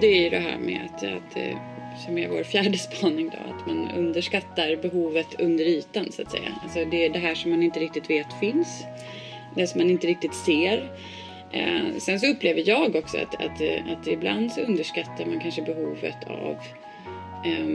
det är ju det här med att, att eh, som är vår fjärde spaning då, att man underskattar behovet under ytan så att säga. Alltså det är det här som man inte riktigt vet finns, det som man inte riktigt ser. Eh, sen så upplever jag också att, att, att ibland så underskattar man kanske behovet av eh,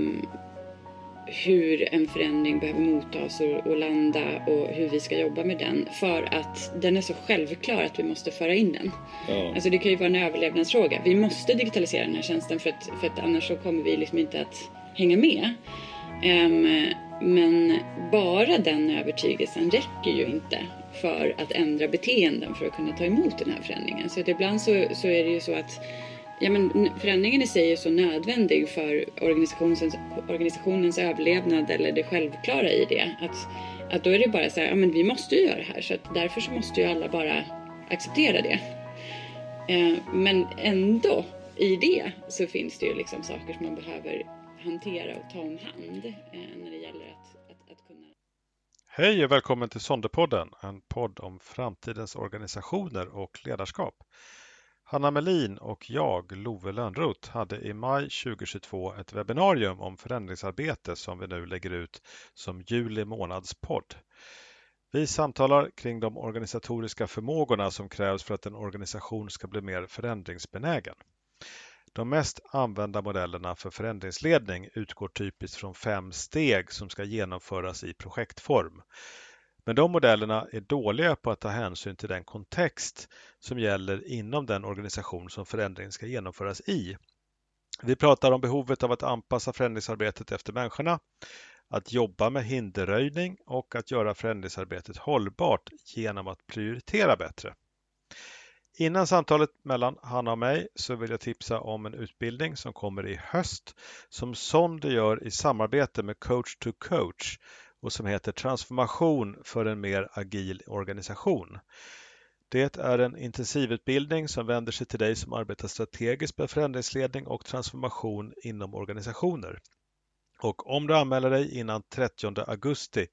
hur en förändring behöver mottas och, och, landa och hur vi ska jobba med den. För att den är så självklar att vi måste föra in den. Ja. Alltså det kan ju vara en överlevnadsfråga. Vi måste digitalisera den här tjänsten för att, för att annars så kommer vi liksom inte att hänga med. Um, men bara den övertygelsen räcker ju inte för att ändra beteenden för att kunna ta emot den här förändringen. Så att ibland så, så är det ju så att ja, men förändringen i sig är så nödvändig för organisationens, organisationens överlevnad eller det självklara i det. Att, att då är det bara så här, ja men vi måste ju göra det här så att därför så måste ju alla bara acceptera det. Eh, men ändå i det så finns det ju liksom saker som man behöver hantera och ta om hand eh, när det gäller att, att, att kunna Hej och välkommen till Sonderpodden, en podd om framtidens organisationer och ledarskap. Hanna Melin och jag, Love Lönnroth, hade i maj 2022 ett webbinarium om förändringsarbete som vi nu lägger ut som juli månads podd. Vi samtalar kring de organisatoriska förmågorna som krävs för att en organisation ska bli mer förändringsbenägen. De mest använda modellerna för förändringsledning utgår typiskt från fem steg som ska genomföras i projektform. Men de modellerna är dåliga på att ta hänsyn till den kontext som gäller inom den organisation som förändringen ska genomföras i. Vi pratar om behovet av att anpassa förändringsarbetet efter människorna, att jobba med hinderröjning och att göra förändringsarbetet hållbart genom att prioritera bättre. Innan samtalet mellan Hanna och mig så vill jag tipsa om en utbildning som kommer i höst som Sonder gör i samarbete med Coach to Coach och som heter Transformation för en mer agil organisation. Det är en intensivutbildning som vänder sig till dig som arbetar strategiskt med förändringsledning och transformation inom organisationer. Och om du anmäler dig innan 30 augusti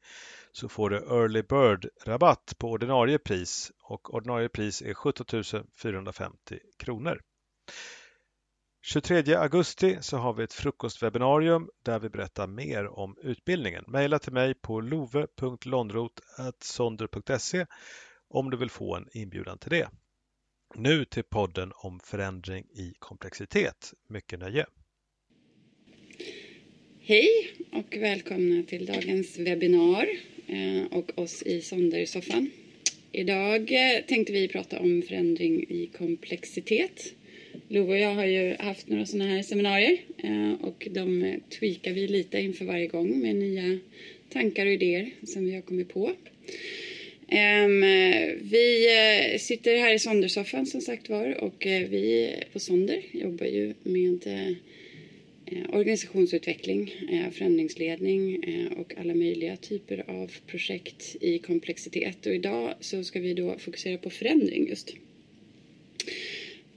så får du Early Bird-rabatt på ordinarie pris och ordinarie pris är 17 450 kronor. 23 augusti så har vi ett frukostwebbinarium där vi berättar mer om utbildningen. Maila till mig på love.londrot.sonder.se om du vill få en inbjudan till det. Nu till podden om förändring i komplexitet. Mycket nöje! Hej och välkomna till dagens webbinar eh, och oss i Sondersoffan. Idag eh, tänkte vi prata om förändring i komplexitet Love och jag har ju haft några sådana här seminarier eh, och de eh, tweakar vi lite inför varje gång med nya tankar och idéer som vi har kommit på. Ehm, vi eh, sitter här i Sondersoffan som sagt var och vi på Sonder jobbar ju med organisationsutveckling, förändringsledning och alla möjliga typer av projekt i komplexitet. Och idag så ska vi då fokusera på förändring just.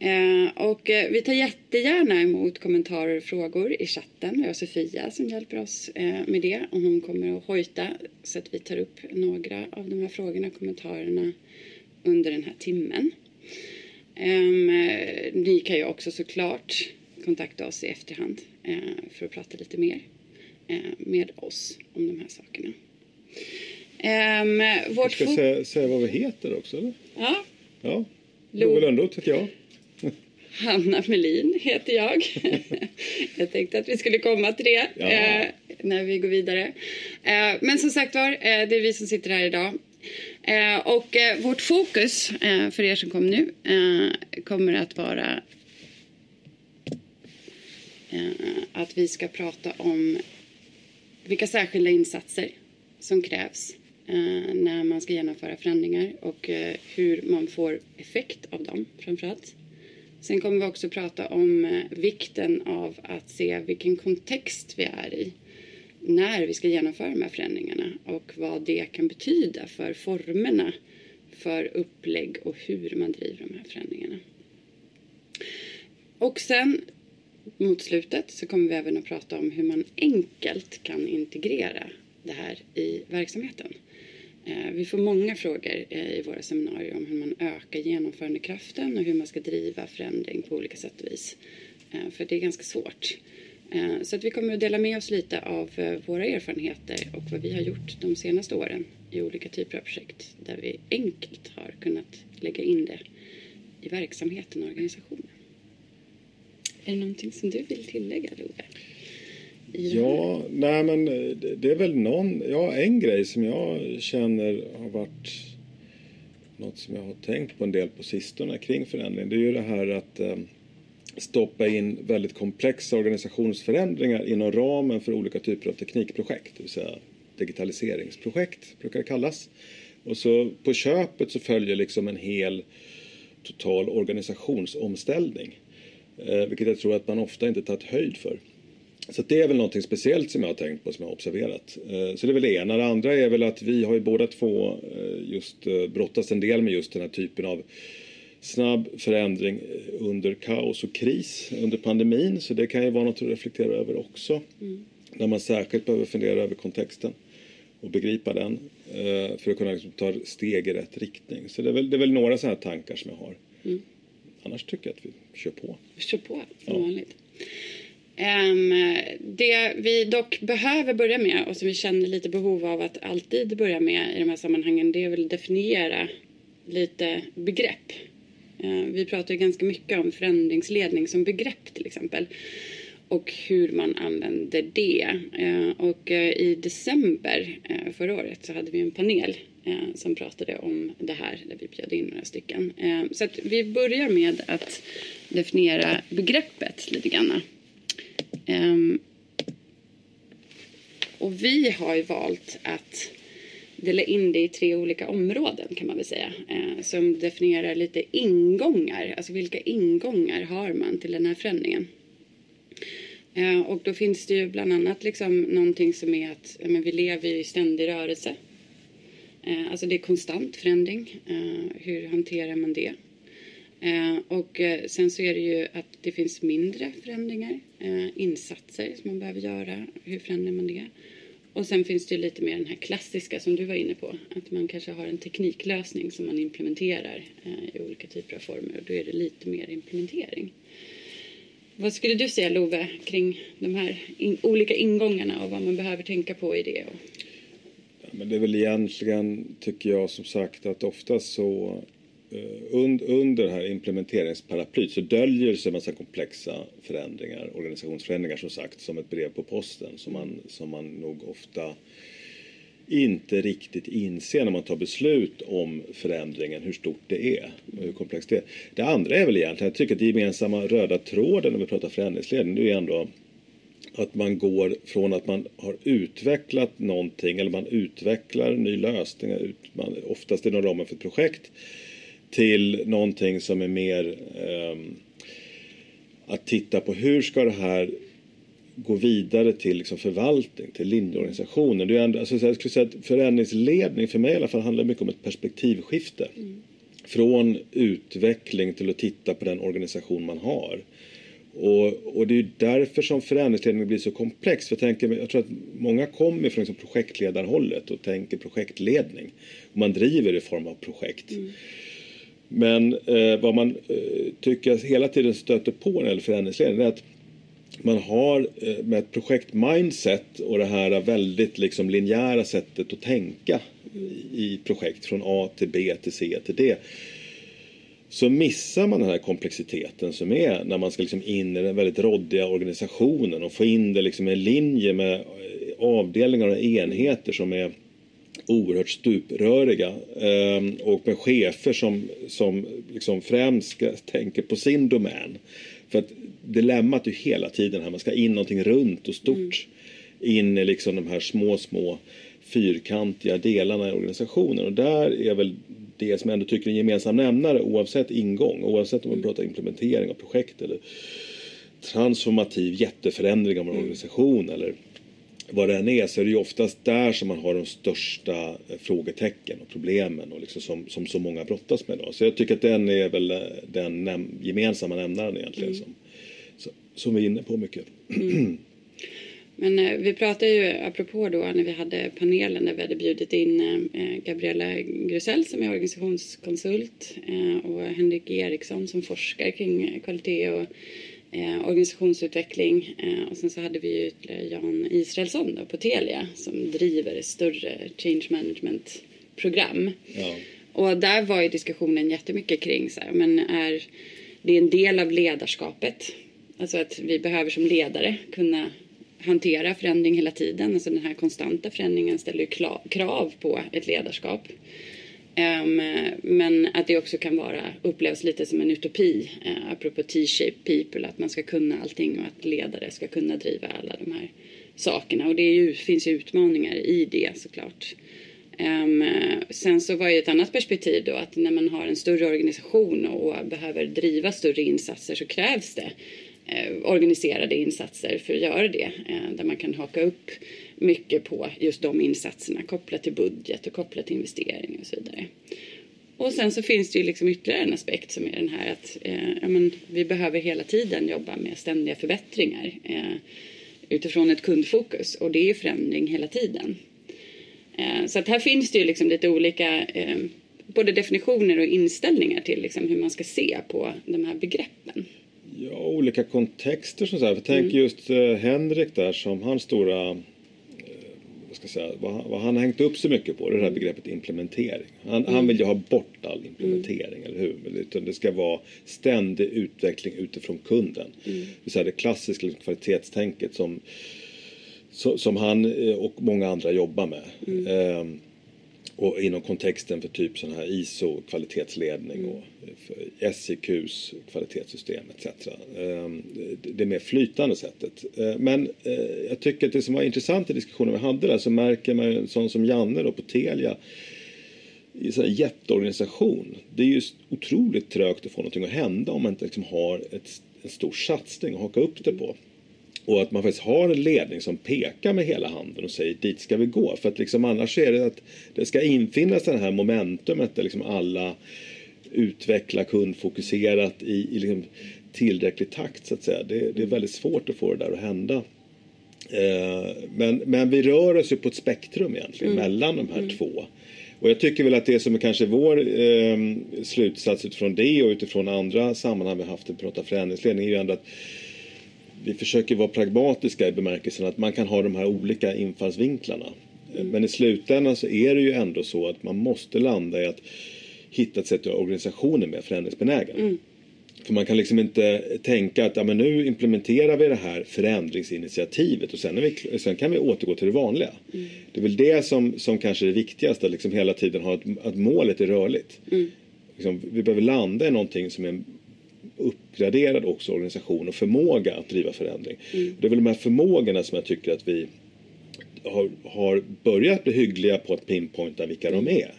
Eh, och eh, vi tar jättegärna emot kommentarer och frågor i chatten. Vi har Sofia som hjälper oss eh, med det och hon kommer att hojta så att vi tar upp några av de här frågorna och kommentarerna under den här timmen. Ehm, ni kan ju också såklart kontakta oss i efterhand för att prata lite mer med oss om de här sakerna. Um, vårt ska säga, säga vad vi heter också eller? Ja. Ja, Love Lönnroth heter jag. Hanna Melin heter jag. jag tänkte att vi skulle komma till det ja. eh, när vi går vidare. Eh, men som sagt var, eh, det är vi som sitter här idag. Eh, och eh, vårt fokus eh, för er som kom nu kommer att vara att vi ska prata om vilka särskilda insatser som krävs när man ska genomföra förändringar och hur man får effekt av dem framförallt. Sen kommer vi också prata om eh, vikten av att se vilken kontext vi är i när vi ska genomföra de här förändringarna och vad det kan betyda för formerna för upplägg och hur man driver de här förändringarna. Och sen mot slutet så kommer vi även att prata om hur man enkelt kan integrera det här i verksamheten. Eh, vi får många frågor eh, i våra seminarier om hur man ökar genomförandekraften och hur man ska driva förändring på olika sätt och vis. Eh, för det är ganska svårt. Så att vi kommer att dela med oss lite av våra erfarenheter och vad vi har gjort de senaste åren i olika typer av projekt där vi enkelt har kunnat lägga in det i verksamheten och organisationen. Är det någonting som du vill tillägga, Love? Ja, nej men eh, det är väl någon, ja en grej som jag känner har varit något som jag har tänkt på en del på sistone kring förändring. Det är ju det här att eh, stoppa in väldigt komplexa organisationsförändringar inom ramen för olika typer av teknikprojekt, det vill säga digitaliseringsprojekt brukar det kallas. Och så på köpet så följer liksom en hel total organisationsomställning. Eh, vilket jag tror att man ofta inte tagit höjd för. Så det är väl någonting speciellt som jag har tänkt på, som jag har observerat. Eh, så det är väl det ena. Det andra är väl att vi har ju båda två eh, just eh, brottats en del med just den här typen av snabb förändring under kaos och kris under pandemin. Så det kan ju vara något att reflektera över också. Mm. När man särskilt behöver fundera över kontexten och begripa den för att kunna liksom ta steg i rätt riktning. Så det är väl, det är väl några sådana här tankar som jag har. Mm. Annars tycker jag att vi kör på. Vi kör på, som ja. vanligt. Um, det vi dock behöver börja med och som vi känner lite behov av att alltid börja med i de här sammanhangen det är väl definiera lite begrepp. Uh, vi pratar ju ganska mycket om förändringsledning som begrepp till exempel och hur man använder det. Uh, och uh, i december eh, förra året så hade vi en panel eh, som pratade om det här där vi bjöd in några stycken. Så att vi börjar med att definiera begreppet lite grann. Um, och vi har ju valt att dela in det i tre olika områden kan man väl säga. Eh, som definierar lite ingångar. Alltså vilka ingångar har man till den här förändringen? Eh, och då finns det ju bland annat liksom någonting som är att men vi lever i ständig rörelse. Eh, alltså det är konstant förändring. Eh, hur hanterar man det? Eh, och sen så är det ju att det finns mindre förändringar, Eh, insatser som man behöver göra. Hur förändrar man det? Och sen finns det ju lite mer den här klassiska som du var inne på. Att man kanske har en tekniklösning som man implementerar eh, i olika typer av former och då är det lite mer implementering. Vad skulle du säga Love kring de här in olika ingångarna och vad man behöver tänka på i det? Ja, men det är väl egentligen, tycker jag som sagt, att oftast så Eh, und, under det här implementeringsparaplyt så döljer sig en massa komplexa förändringar, organisationsförändringar som sagt, som ett brev på posten som man, som man nog ofta inte riktigt inser när man tar beslut om förändringen, hur stort det är och hur komplext det är. Det andra är väl egentligen, jag tycker att det gemensamma röda tråden när vi pratar förändringsledning, det är ändå att man går från att man har utvecklat någonting eller man utvecklar en ny lösning, man, oftast inom ramen för ett projekt, till någonting som är mer eh, att titta på hur ska det här gå vidare till liksom förvaltning, till linjeorganisationer. Det är ändå, alltså, jag skulle säga att förändringsledning för mig i alla fall handlar mycket om ett perspektivskifte. Mm. Från utveckling till att titta på den organisation man har. Och, och det är därför som förändringsledning blir så komplex. För jag, tänker, jag tror att många kommer från liksom projektledarhållet och tänker projektledning. Och man driver i form av projekt. Mm. Men eh, vad man eh, tycker jag hela tiden stöter på när det gäller förändringsledning är att man har eh, med ett projekt-mindset och det här väldigt liksom linjära sättet att tänka i projekt från A till B till C till D så missar man den här komplexiteten som är när man ska liksom in i den väldigt råddiga organisationen och få in det liksom i linje med eh, avdelningar och enheter som är oerhört stupröriga eh, och med chefer som, som liksom främst tänker på sin domän. För att dilemmat är ju hela tiden här, man ska in någonting runt och stort mm. in i liksom de här små, små fyrkantiga delarna i organisationen och där är väl det som jag ändå tycker är en gemensam nämnare oavsett ingång, oavsett om man mm. pratar implementering av projekt eller transformativ jätteförändring av en mm. organisation eller vad det än är så är det ju oftast där som man har de största eh, frågetecken och problemen och liksom som, som så många brottas med. Då. Så jag tycker att den är väl eh, den gemensamma nämnaren egentligen mm. som, som vi är inne på mycket. Mm. Men eh, vi pratade ju, apropå då när vi hade panelen där vi hade bjudit in eh, Gabriella Grusell som är organisationskonsult eh, och Henrik Eriksson som forskar kring kvalitet och eh, organisationsutveckling eh, och sen så hade vi ju ytterligare Jan Israelsson då, på Telia som driver större change management program. Ja. Och där var ju diskussionen jättemycket kring så här, men är det en del av ledarskapet. Alltså att vi behöver som ledare kunna hantera förändring hela tiden. Alltså den här konstanta förändringen ställer ju krav på ett ledarskap. Um, men att det också kan vara, upplevas lite som en utopi, uh, apropå T-shape people, att man ska kunna allting och att ledare ska kunna driva alla de här sakerna. Och det ju, finns ju utmaningar i det såklart. Um, sen så var ju ett annat perspektiv då att när man har en större organisation och behöver driva större insatser så krävs det uh, organiserade insatser för att göra det. Uh, där man kan haka upp mycket på just de insatserna kopplat till budget och kopplat till investering och så vidare. Och sen så finns det ju liksom ytterligare en aspekt som är den här att eh, ja, men vi behöver hela tiden jobba med ständiga förbättringar eh, utifrån ett kundfokus och det är förändring hela tiden. Eh, så att här finns det ju liksom lite olika eh, både definitioner och inställningar till liksom hur man ska se på de här begreppen. Ja, olika kontexter som så här. För tänk mm. just eh, Henrik där som hans stora ska säga, vad, vad han har hängt upp så mycket på det här begreppet implementering. Han, mm. han vill ju ha bort all implementering, mm. eller hur? Utan det ska vara ständig utveckling utifrån kunden. Mm. Det säga det klassiska kvalitetstänket som, som han eh, och många andra jobbar med. Mm. Ehm, och inom kontexten för typ sån här ISO kvalitetsledning mm. och SIQs kvalitetssystem etc. Ehm, det mer flytande sättet. Ehm, men eh, jag tycker att det som var intressant i diskussionen vi hade där så märker man ju en sån som Janne då på Telia i en jätteorganisation. Det är ju otroligt trögt att få någonting att hända om man inte liksom har ett, en stor satsning att haka upp det på. Och att man faktiskt har en ledning som pekar med hela handen och säger dit ska vi gå. För att liksom annars är det att det ska infinnas det här momentumet där liksom alla utvecklar kundfokuserat i, i liksom tillräcklig takt så att säga. Det, det, är väldigt svårt att få det där att hända. Eh, men, men vi rör oss ju på ett spektrum egentligen mm. mellan de här mm. två. Och jag tycker väl att det som är kanske vår eh, slutsats utifrån det och utifrån andra sammanhang vi haft i Prata förändringsledning är ju ändå att vi försöker vara pragmatiska i bemärkelsen att man kan ha de här olika infallsvinklarna. Mm. Men i slutändan så är det ju ändå så att man måste landa i att hitta ett sätt att göra organisationen mer förändringsbenägen. Mm. För man kan liksom inte tänka att ja, men nu implementerar vi det här förändringsinitiativet och sen, vi, sen kan vi återgå till det vanliga. Mm. Det är väl det som, som kanske är det viktigaste, att liksom hela tiden ha att, att målet är rörligt. Mm. Liksom, vi behöver landa i någonting som är uppgraderad också organisation och förmåga att driva förändring. Mm. Det är väl de här förmågorna som jag tycker att vi har, har börjat bli hyggliga på att pinpointa vilka de är.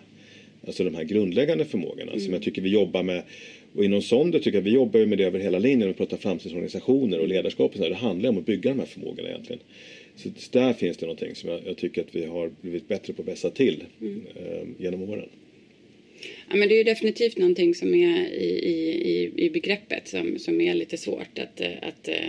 Alltså de här grundläggande förmågorna mm. som jag tycker vi jobbar med. Och inom Sonde tycker jag vi jobbar med det över hela linjen. Vi pratar framtidsorganisationer och ledarskap. Och så Det handlar om att bygga de här förmågorna egentligen. Så där finns det någonting som jag, jag tycker att vi har blivit bättre på att vässa till mm. eh, genom åren. Ja, men det är ju definitivt någonting som är i, i, i begreppet som, som är lite svårt att, eh, att eh,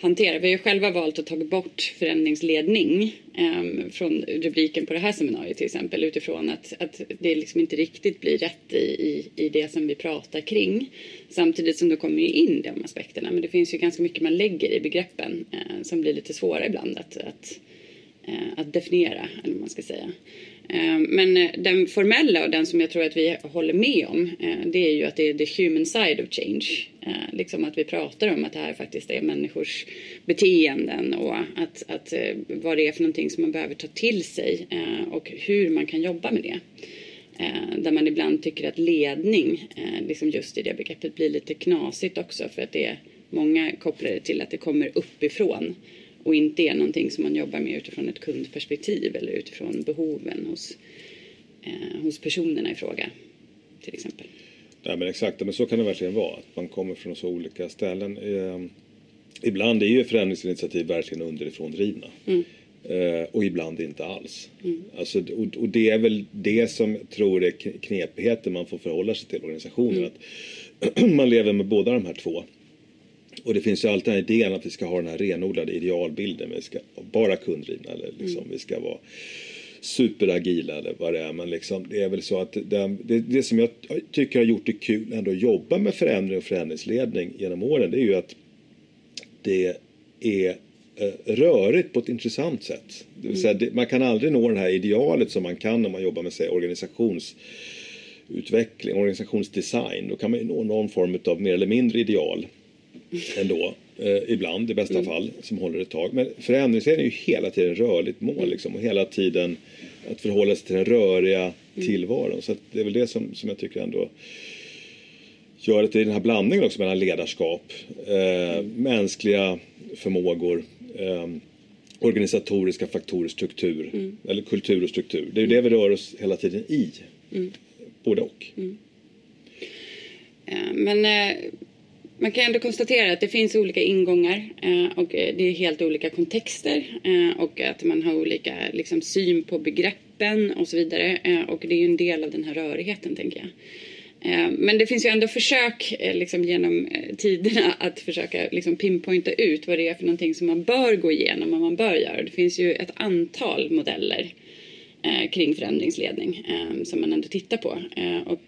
hantera. Vi har ju själva valt att ta bort förändringsledning um, från rubriken på det här seminariet till exempel utifrån att, att det liksom inte riktigt blir rätt i, i, i det som vi pratar kring. Samtidigt som då kommer ju in de aspekterna men det finns ju ganska mycket man lägger i begreppen uh, som blir lite svåra ibland att, att, uh, att definiera eller vad man ska säga. Eh, men eh, den formella och den som jag tror att vi håller med om eh, det är ju att det är the human side of change. Liksom att vi pratar om att det här faktiskt är människors beteenden och att, att vad det är för någonting som man behöver ta till sig och hur man kan jobba med det. Där man ibland tycker att ledning, liksom just i det begreppet, blir lite knasigt också för att det är många kopplar det till att det kommer uppifrån och inte är någonting som man jobbar med utifrån ett kundperspektiv eller utifrån behoven hos, eh, hos personerna i fråga till exempel. Ja, men exakt, men så kan det verkligen vara. Att man kommer från så olika ställen. Eh, ibland är ju förändringsinitiativ verkligen underifrån drivna. Mm. Eh, och ibland inte alls. Mm. Alltså, och, och, det är väl det som jag tror är knepigheten man får förhålla sig till organisationen. Mm. Att man lever med båda de här två. Och det finns ju alltid den idén att vi ska ha den här renodlade idealbilden. Vi ska bara kunddrivna eller liksom, mm. vi ska vara superagila eller vad det är. Men liksom, det är väl så att det, det, det, som jag tycker har gjort det kul ändå att jobba med förändring och förändringsledning genom åren det är ju att det är eh, rörigt på ett intressant sätt. Det vill säga, det, man kan aldrig nå det här idealet som man kan när man jobbar med sig, organisationsutveckling, organisationsdesign. Då kan man ju nå någon form av mer eller mindre ideal ändå. Eh, ibland i bästa mm. fall som håller ett tag. Men förändringsledning är ju hela tiden rörligt mål liksom, och hela tiden att förhålla sig till den röriga mm. tillvaron. Så det är väl det som, som jag tycker ändå gör att det är den här blandningen också mellan ledarskap, eh, mänskliga förmågor, eh, organisatoriska faktorer, struktur, mm. eller kultur och struktur. Det är ju det vi rör oss hela tiden i. Mm. Både och. Mm. Eh, men eh, man kan ändå konstatera att det finns olika ingångar eh, och eh, det är helt olika kontexter eh, och att man har olika liksom, syn på begreppen och så vidare. Eh, och det är ju en del av den här rörigheten tänker jag. Men det finns ju ändå försök eh, liksom, genom eh, tiderna att försöka liksom, pinpointa ut vad det är för någonting som man bör gå igenom och man bör göra. Det finns ju ett antal modeller eh, Eh, kring förändringsledning eh, som man ändå tittar på. Eh, och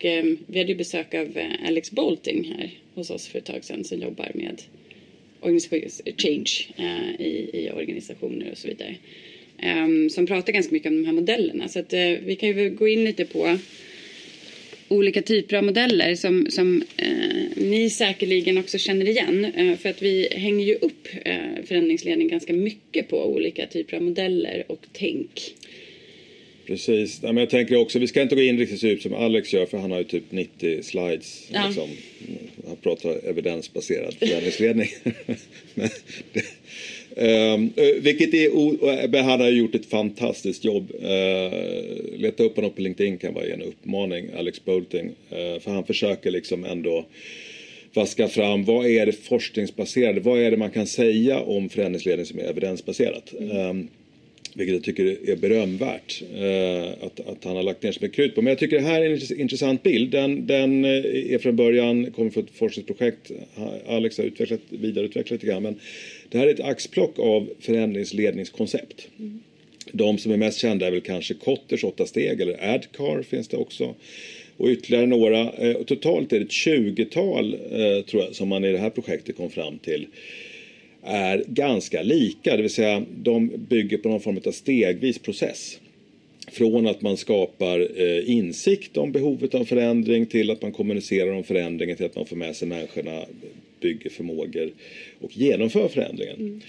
vi hade ju besök av Alex Bolting här hos oss för ett tag sedan som jobbar med change i, i organisationer och så vidare. Ehm, som pratar ganska mycket om de här modellerna. Så att, vi kan ju gå in lite på olika typer av modeller som, som eh, ni säkerligen också känner igen. Eh, för att vi hänger ju upp eh, förändringsledning ganska mycket på olika typer av modeller och tänk. Precis. Ja, men jag tänker också, vi ska inte gå in riktigt så djupt som Alex gör för han har ju typ 90 slides. Ja. Liksom. Han pratar evidensbaserad förändringsledning. men det, Um, vilket är, han har gjort ett fantastiskt jobb. Uh, leta upp honom på LinkedIn kan vara en uppmaning, Alex Bolting. Uh, för han försöker liksom ändå vaska fram vad är det forskningsbaserade, vad är det man kan säga om förändringsledning som är evidensbaserat. Um, vilket jag tycker är berömvärt eh, att, att han har lagt ner så mycket krut på. Men jag tycker det här är en intressant bild. Den, den eh, är från början, kommer från ett forskningsprojekt. Alex har utvecklat, vidareutvecklat lite grann. Men det här är ett axplock av förändringsledningskoncept. Mm. De som är mest kända är väl kanske Kotters åtta steg eller Adcar finns det också. Och ytterligare några. Eh, totalt är det ett tjugotal eh, tror jag som man i det här projektet kom fram till är ganska lika. Det vill säga de bygger på någon form av stegvis process. Från att man skapar eh, insikt om behovet av förändring till att man kommunicerar om förändringen till att man får med sig människorna bygger förmågor och genomför förändringen. Mm.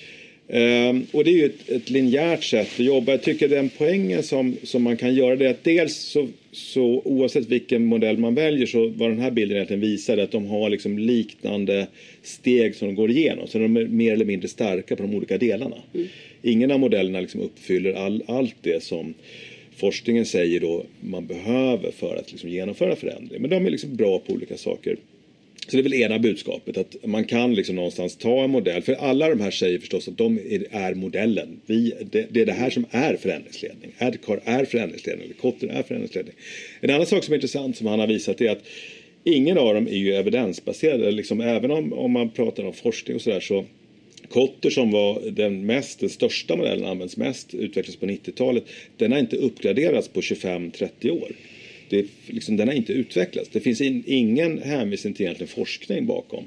Um, och det är ju ett, ett linjärt sätt att jobba. Jag tycker den poängen som, som man kan göra det är att dels så, så oavsett vilken modell man väljer så vad den här bilden egentligen visar är att de har liksom liknande steg som de går igenom. Så de är mer eller mindre starka på de olika delarna. Mm. Ingen av modellerna liksom uppfyller all, allt det som forskningen säger då man behöver för att liksom genomföra förändring. Men de är liksom bra på olika saker. Så det är väl ena budskapet att man kan liksom någonstans ta en modell. För alla de här säger förstås att de är, modellen. Vi, det, det, är det här som är förändringsledning. Adcar är förändringsledning, eller Kotter är förändringsledning. En annan sak som är intressant som han har visat är att ingen av dem är ju evidensbaserade. Liksom, även om, om man pratar om forskning och sådär så Kotter som var den mest, den största modellen används mest, utvecklades på 90-talet. Den har inte uppgraderats på 25-30 år det, liksom, den har inte utvecklats. Det finns in, ingen hänvisning till egentligen forskning bakom.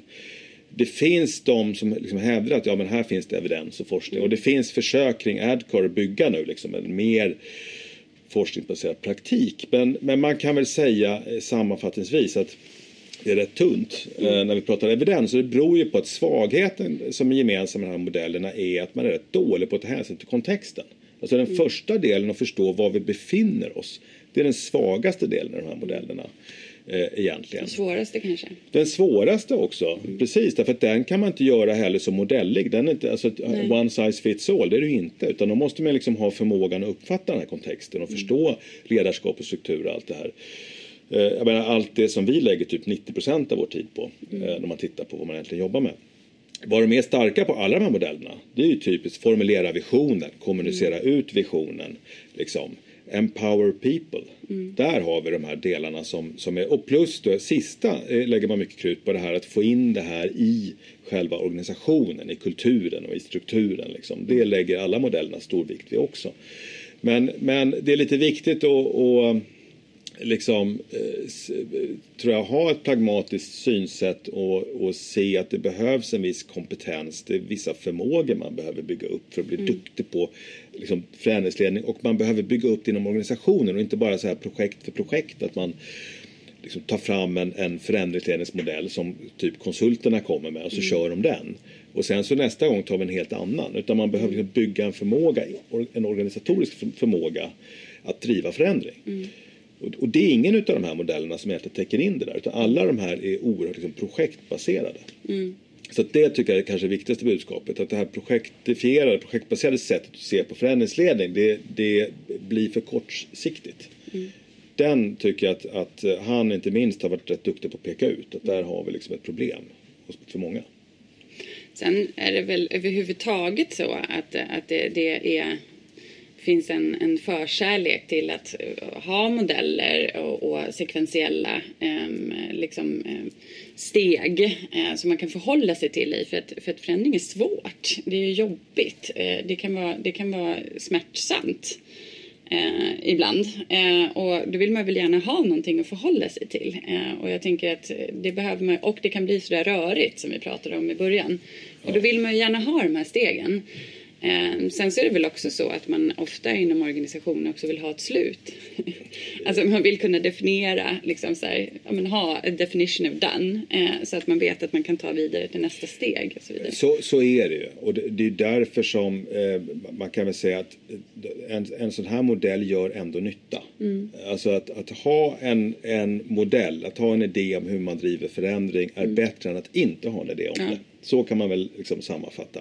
Det finns de som liksom hävdar att ja, men här finns det evidens och forskning och det finns försök kring Adcore att bygga nu liksom en mer forskningsbaserad praktik. Men, men man kan väl säga eh, sammanfattningsvis att det är rätt tunt mm. eh, när vi pratar evidens. Och det beror ju på att svagheten som är gemensam med de här modellerna är att man är rätt dålig på att ta hänsyn till kontexten. Alltså den mm. första delen att förstå var vi befinner oss. Det är den svagaste delen av de här modellerna. Eh, egentligen. Den svåraste kanske? Den svåraste också, mm. precis därför att den kan man inte göra heller så modellig. Den är inte, alltså, one size fits all, det är det ju inte. Utan då måste man liksom ha förmågan att uppfatta den här kontexten och mm. förstå ledarskap och struktur och allt det här. Eh, jag menar, allt det som vi lägger typ 90 procent av vår tid på mm. eh, när man tittar på vad man egentligen jobbar med. Vad de är starka på alla de här modellerna det är ju typiskt formulera visionen, kommunicera mm. ut visionen. Liksom Empower people. Mm. Där har vi de här delarna som, som är, och plus då sista eh, lägger man mycket krut på det här att få in det här i själva organisationen, i kulturen och i strukturen. Liksom. Det lägger alla modellerna stor vikt vid också. Men, men det är lite viktigt att, att liksom, eh, eh, tror jag, ha ett pragmatiskt synsätt och, och se att det behövs en viss kompetens. Det är vissa förmågor man behöver bygga upp för att bli duktig på liksom, förändringsledning. Och man behöver bygga upp det inom organisationen och inte bara så här projekt för projekt. Att man liksom tar fram en, en förändringsledningsmodell som typ konsulterna kommer med och så kör de den. Och sen så nästa gång tar vi en helt annan. Utan man behöver liksom bygga en förmåga, en organisatorisk för- förmåga att driva förändring. Och, och det är ingen av de här modellerna som egentligen täcker in det där. Utan alla de här är oerhört liksom, projektbaserade. Så det tycker jag är kanske det viktigaste budskapet. Att det här projektifierade, projektbaserade sättet att se på förändringsledning, det, det blir för kortsiktigt. Den tycker jag att, att eh, han inte minst har varit rätt duktig på att peka ut. Att där har vi liksom ett problem för många. Sen är det väl överhuvudtaget så att, att det, det är, finns en, en förkärlek till att eh, ha modeller och, och sekventiella em, liksom, em, steg eh, som man kan förhålla sig till i. För att, för att förändring är svårt. Det är jobbigt. Eh, det, kan vara, det kan vara smärtsamt. Eh, ibland. Eh, och då vill man väl gärna ha någonting att förhålla sig till. Eh, och jag tänker att det behöver man, och det kan bli sådär rörigt som vi pratade om i början. Och då vill man ju gärna ha de här stegen. Eh, sen så är det väl också så att man ofta inom organisationen också vill ha ett slut. alltså man vill kunna definiera, liksom så här, ja, men ha a definition of done. Eh, så att man vet att man kan ta vidare till nästa steg och så vidare. Så, så är det ju. Och det, det är därför som eh, man kan väl säga att en, en sån här modell gör ändå nytta. Alltså att, att ha en, en modell, att ha en idé om hur man driver förändring är bättre än att inte ha en idé om Ja. det. Så kan man väl liksom sammanfatta.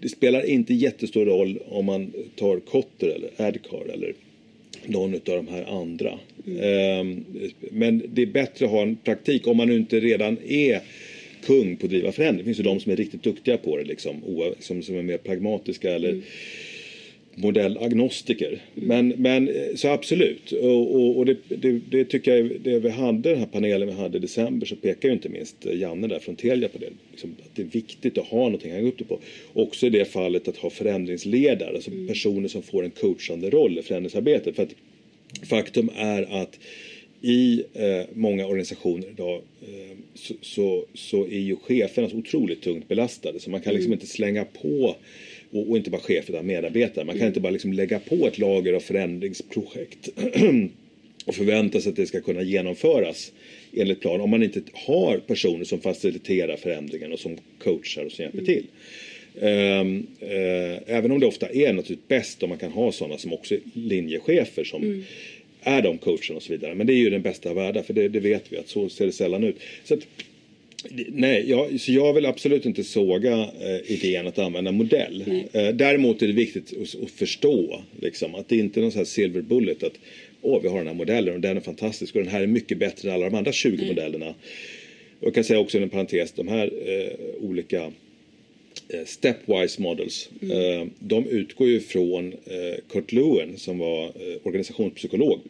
Det spelar inte jättestor roll om man tar Kotter eller Adcar eller någon av de här andra. Ehm, men det är bättre att ha en praktik om man inte redan är kung på att driva förändring. Det finns ju de som är riktigt duktiga på det, liksom, som, som är mer pragmatiska eller modellagnostiker. Men, men eh, så absolut. Och, och, och det, det, det tycker jag, det vi hade, den här panelen vi hade i december så pekar ju inte minst eh, Janne där från Telia på det. Liksom, att det är viktigt att ha någonting att hänga upp det på. Också i det fallet att ha förändringsledare, alltså personer som får en coachande roll i förändringsarbetet. För att faktum är att i eh, många organisationer idag eh, så, så, så är ju cheferna så otroligt tungt belastade så man kan liksom inte slänga på och, och inte bara chef utan medarbetare. Man kan inte bara liksom lägga på ett lager av förändringsprojekt och förvänta sig att det ska kunna genomföras enligt plan om man inte har personer som faciliterar förändringen och som coachar och som hjälper till. Ehm, eh, även om det ofta är naturligtvis bäst om man kan ha sådana som också är linjechefer som är de coacherna och så vidare. Men det är ju den bästa av världar för det, det vet vi att så ser det sällan ut. Så att, Nej, jag, så jag vill absolut inte såga eh, idén att använda modell. Eh, däremot är det viktigt att, att förstå liksom, att det inte är någon sån här silver bullet att åh, vi har den här modellen och den är fantastisk och den här är mycket bättre än alla de andra 20 modellerna. Och jag kan säga också inom parentes, de här eh, olika eh, stepwise models. Eh, de utgår ju från eh, Kurt Lewin som var organisationspsykolog.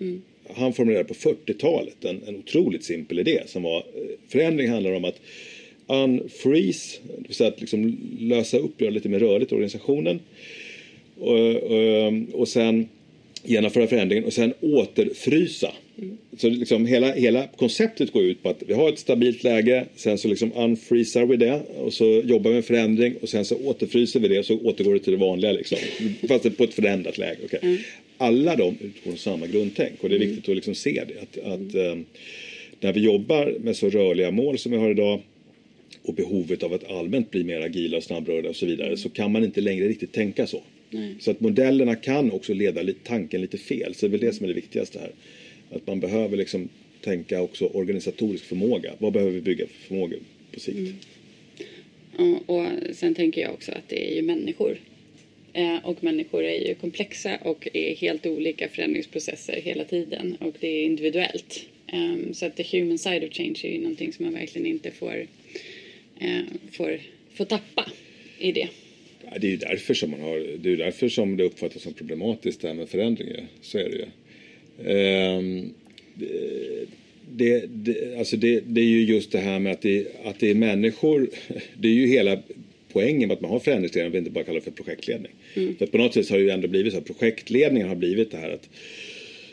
Han formulerade på 40-talet en, en otroligt simpel idé som var eh, förändring handlar om att unfreeze, det vill säga att liksom lösa upp, göra lite mer rörligt i organisationen. Och, och, och sen genomföra förändringen och sen återfrysa. Så liksom hela, hela konceptet går ut på att vi har ett stabilt läge, sen så liksom unfreezar vi det och så jobbar vi med förändring och sen så återfryser vi det och så återgår det till det vanliga liksom. Fast på ett förändrat läge. okej. Mm. Alla de utgår från samma grundtänk och det är viktigt att liksom se det. Att, att eh, när vi jobbar med så rörliga mål som vi har idag och behovet av att allmänt bli mer agila och snabbrörliga och så vidare så kan man inte längre riktigt tänka så. Så att modellerna kan också leda tanken lite fel. Så det är väl det som är det viktigaste här. Att man behöver liksom tänka också organisatorisk förmåga. Vad behöver vi bygga för förmåga på sikt? Och, och sen tänker jag också att det är ju människor. Eh, och människor är ju komplexa och är helt olika förändringsprocesser hela tiden. Och det är individuellt. Ehm, så att the human side of change är ju någonting som man verkligen inte får, eh, får, får tappa i det. Ja, det är ju därför som man har, det är därför som det uppfattas som problematiskt det här med förändringar. Så är det ju. Ehm, det, det, alltså det, det är ju just det här med att det, att det är människor. Det är ju hela poängen med att man har förändringsledning. Vi inte bara kallar det för projektledning. För på något sätt har det ju ändå blivit så att projektledningen har blivit det här att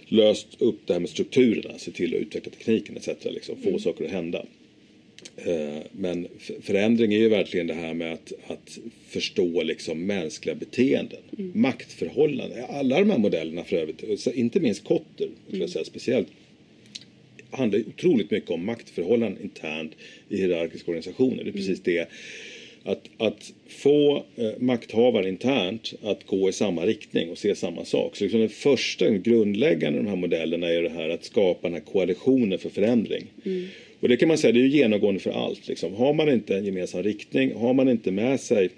löst upp det här med strukturerna, se till att utveckla tekniken etc. Liksom, få mm. saker att hända. Eh, men förändring är ju verkligen det här med att, att förstå liksom mänskliga beteenden, mm. maktförhållanden. Alla de här modellerna för övrigt, inte minst Kotter, mm. jag säga, speciellt, handlar otroligt mycket om maktförhållanden internt i hierarkiska organisationer. Det är precis mm. det att, att få eh, makthavare internt att gå i samma riktning och se samma sak. Så liksom den första grundläggande de här modellerna är det här att skapa den här koalitionen för förändring. Mm. Och det kan man säga, det är genomgående för allt. Liksom. Har man inte en gemensam riktning, har man inte med sig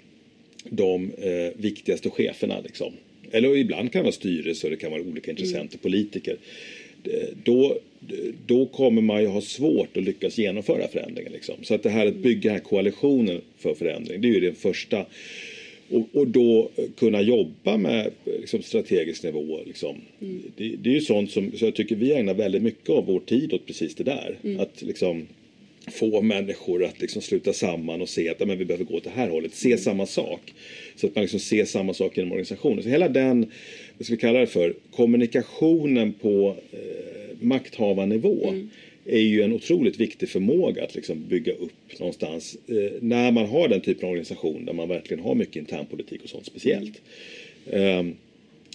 de eh, viktigaste cheferna, liksom. eller ibland kan det vara styrelse och det kan vara olika intressenter, mm. politiker. Då, då kommer man ju ha svårt att lyckas genomföra förändringen. Liksom. Så att det här att bygga här koalitionen för förändring, det är ju den första. Och, och då kunna jobba med liksom, strategisk nivå. Liksom. Mm. Det, det, är ju sånt som så jag tycker vi ägnar väldigt mycket av vår tid åt precis det där. Mm. Att liksom, få människor att liksom sluta samman och se att men vi behöver gå åt det här hållet. Se mm. samma sak. Så att man liksom ser samma sak inom organisationen. Så hela den, vad ska vi kalla det för, kommunikationen på eh, makthavarnivå mm. är ju en otroligt viktig förmåga att liksom bygga upp någonstans eh, när man har den typen av organisation där man verkligen har mycket internpolitik och sånt speciellt. Mm. Um,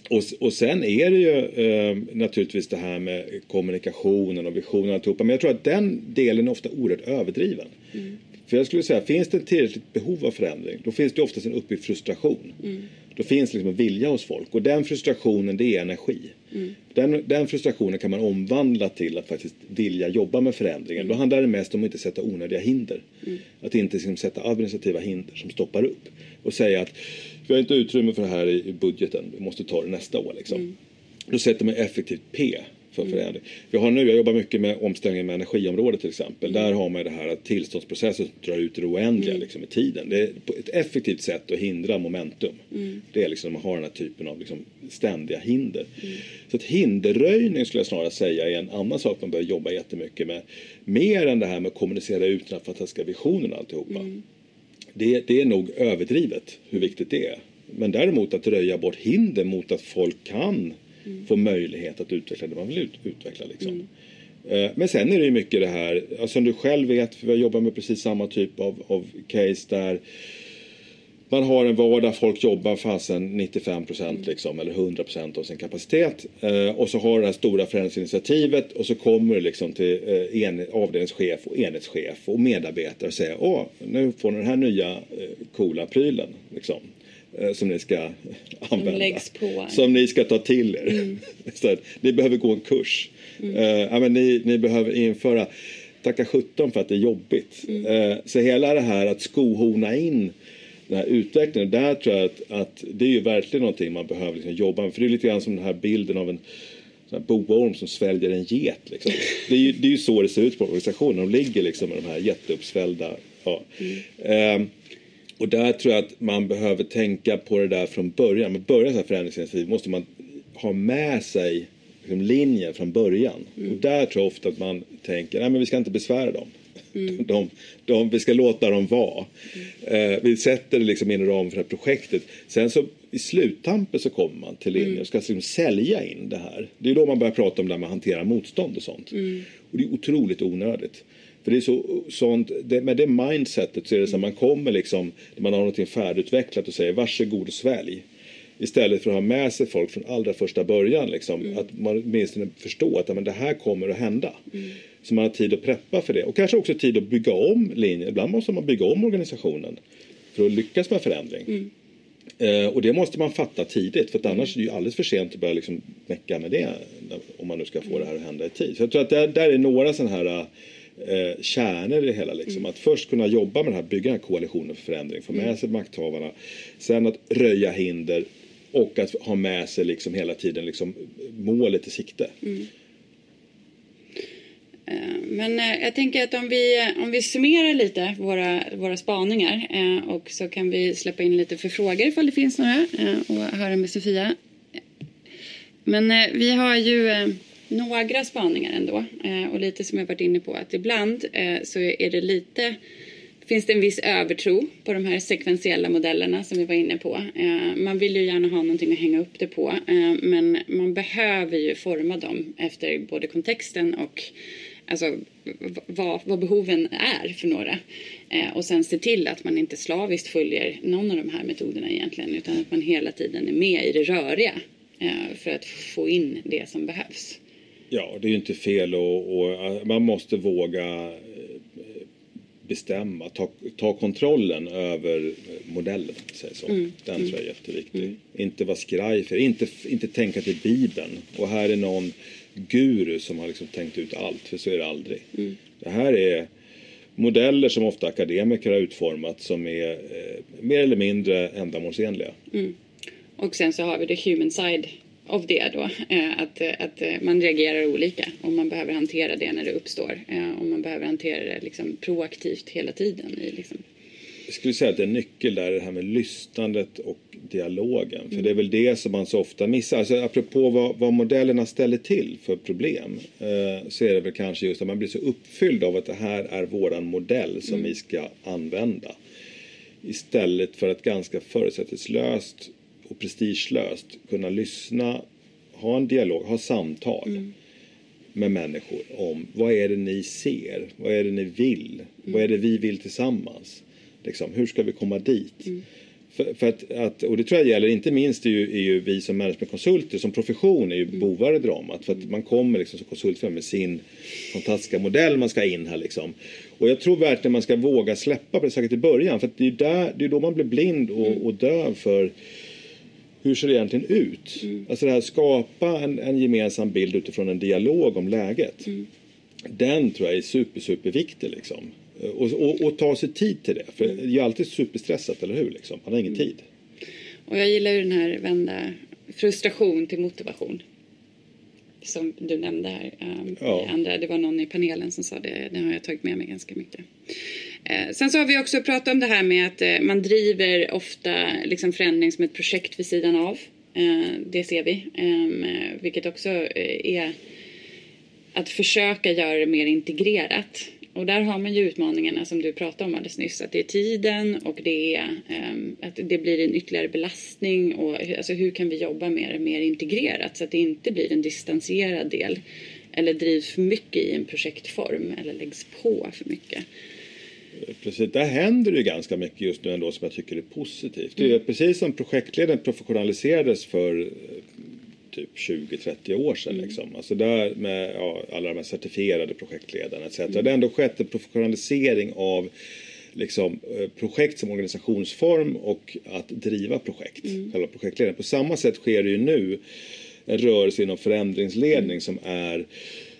och, och sen är det ju eh, naturligtvis det här med kommunikationen och visionen och alltihopa. Men jag tror att den delen är ofta oerhört överdriven. Mm. För jag skulle säga, finns det ett tillräckligt behov av förändring, då finns det oftast en uppbyggd frustration. Mm. Då finns liksom en vilja hos folk och den frustrationen det är energi. Mm. Den, den, frustrationen kan man omvandla till att faktiskt vilja jobba med förändringen. Mm. Då handlar det mest om att inte sätta onödiga hinder. Mm. Att inte liksom sätta administrativa hinder som stoppar upp. Och säga att vi har inte utrymme för det här i budgeten, vi måste ta det nästa år. Liksom. Mm. Då sätter man effektivt P för mm. förändring. Vi har nu, jag jobbar mycket med omställningen med energiområdet till exempel. Mm. Där har man det här att tillståndsprocessen drar ut det oändliga mm. liksom, i tiden. Det är ett effektivt sätt att hindra momentum. Mm. Det är liksom att man har den här typen av liksom, ständiga hinder. Mm. Så att hinderröjning skulle jag snarare säga är en annan sak man behöver jobba jättemycket med. Mer än det här med att kommunicera ut den fantastiska visionen och alltihopa. Mm. Det, det är nog överdrivet hur viktigt det är. Men däremot att röja bort hinder mot att folk kan mm. få möjlighet att utveckla det man vill ut, utveckla. Liksom. Mm. Eh, men sen är det ju mycket det här, alltså, som du själv vet, för vi jobbar med precis samma typ av, av case där man har en vardag, folk jobbar fasen 95 procent mm. liksom, eller 100 procent av sin kapacitet. Eh, och så har det här stora förändringsinitiativet och så kommer det liksom till eh, en, avdelningschef och enhetschef och medarbetare och säger åh, nu får ni den här nya eh, coola prylen. Liksom. Eh, som ni ska använda. Som, som ni ska ta till er. Mm. ni behöver gå en kurs. Mm. Ja, men ni, ni behöver införa tacka sjutton för att det är jobbigt. Mm. Uh, så hela det här att skohorna in den här utvecklingen, där tror jag att, att det är ju verkligen någonting man behöver liksom jobba med. För det är lite grann som den här bilden av en boorm som sväljer en get. Liksom. Det, är ju, det är ju så det ser ut på organisationen. De ligger liksom med de här jätteuppsvällda. Ja. Mm. Uh, och där tror jag att man behöver tänka på det där från början. Man börjar så här förändringsinitiativ måste man ha med sig liksom, linjen från början. Mm. Och där tror jag ofta att man tänker, nej men vi ska inte besvära dem. Mm. De, de, vi ska låta dem vara. Mm. Eh, vi sätter det liksom inom ramen för det här projektet. Sen så i sluttampen så kommer man till linjen och ska liksom sälja in det här. Det är då man börjar prata om det här med att hantera motstånd och sånt. Mm. Och det är otroligt onödigt. För det är så, sånt, det, med det mindsetet så är det så att man kommer liksom, man har någonting färdigutvecklat och säger varsågod och svälj. Istället för att ha med sig folk från allra första början. Liksom, mm. Att man åtminstone förstår att men det här kommer att hända. Mm. Så man har tid att preppa för det. Och kanske också tid att bygga om linjen. Ibland måste man bygga om organisationen för att lyckas med förändring. Mm. Eh, och det måste man fatta tidigt för annars är det ju alldeles för sent att börja liksom mecka med det. Om man nu ska få det här att hända i tid. Så jag tror att där, där är några sådana här eh, kärnor i det hela. Liksom. Mm. Att först kunna jobba med det här, bygga den här koalitionen för förändring, få med mm. sig makthavarna. Sen att röja hinder och att ha med sig liksom hela tiden liksom målet i sikte. Mm. Eh, men eh, jag tänker att om vi, om vi summerar lite våra, våra spaningar eh, och så kan vi släppa in lite för frågor ifall det finns några och höra med Sofia. Men vi har ju några spaningar ändå. Eh, och lite som jag varit inne på att ibland eh, så är det lite finns det en viss övertro på de här sekventiella modellerna som vi var inne på. Eh, man vill ju gärna ha någonting att hänga upp det på men man behöver ju forma dem efter både kontexten och alltså, vad, vad behoven är för några. Och sen se till att man inte slaviskt följer någon av de här metoderna egentligen utan att man hela tiden är med i det röriga för att få in det som behövs. Ja, det är ju inte fel och, och man måste våga bestämma, ta, ta kontrollen över modellen. Säger så. Mm. Den mm. tror jag är jätteviktig. Mm. Inte vara skraj för inte, inte tänka till Bibeln. Och här är någon guru som har liksom tänkt ut allt, för så är det aldrig. Mm. Det här är modeller som ofta akademiker har utformat som är eh, mer eller mindre ändamålsenliga. Mm. Och sen så har vi det human side av det då. Eh, att, att man reagerar olika och man behöver hantera det när det uppstår. Eh, och man behöver hantera det liksom proaktivt hela tiden. I liksom. Jag skulle säga att en nyckel där är det här med lyssnandet och dialogen. För mm. det är väl det som man så ofta missar. Alltså, apropå vad, vad modellerna ställer till för problem eh, så är det väl kanske just att man blir så uppfylld av att det här är våran modell som mm. vi ska använda. Istället för att ganska förutsättningslöst och prestigelöst kunna lyssna, ha en dialog, ha samtal mm. med människor om vad är det ni ser, vad är det ni vill, mm. vad är det vi vill tillsammans. Liksom, hur ska vi komma dit? Mm. För, för att, att, och det tror jag gäller inte minst är ju, är ju vi som managementkonsulter som profession är ju mm. bovar i dramat. För att man kommer liksom som konsult med sin fantastiska modell man ska in här liksom. Och jag tror verkligen man ska våga släppa på det, säkert i början. För att det är ju där, det är då man blir blind och, mm. och döv för hur ser det egentligen ut? Mm. Alltså det här skapa en, en gemensam bild utifrån en dialog om läget. Mm. Den tror jag är super, superviktig liksom. Och, och, och, ta sig tid till det. För mm. det är alltid superstressat, eller hur? Liksom. Man har ingen mm. tid. Och jag gillar ju den här vända frustration till motivation. Som du nämnde här. Um, ja. andra, det var någon i panelen som sa det. Det har jag tagit med mig ganska mycket. Eh, sen så har vi också pratat om det här med att eh, man driver ofta liksom förändring som ett projekt vid sidan av. Eh, det ser vi. Ehm, vilket också är att försöka göra det mer integrerat. Och där har man ju utmaningarna som du pratade om alldeles nyss. Att det är tiden och det är ehm, att det blir en ytterligare belastning. Och alltså hur kan vi jobba med det mer integrerat så att det inte blir en distanserad del. Eller drivs för mycket i en projektform eller läggs på för mycket. Precis, där händer det ganska mycket just nu ändå som jag tycker är positivt. Det är mm. precis som projektledaren professionaliserades för eh, typ 20-30 år sedan. Mm. Liksom. Alltså där med ja, alla de här certifierade projektledarna etc. Mm. Det har ändå skett en professionalisering av liksom, eh, projekt som organisationsform och att driva projekt. Mm. Själva projektledaren. På samma sätt sker det ju nu en rörelse inom förändringsledning mm. som är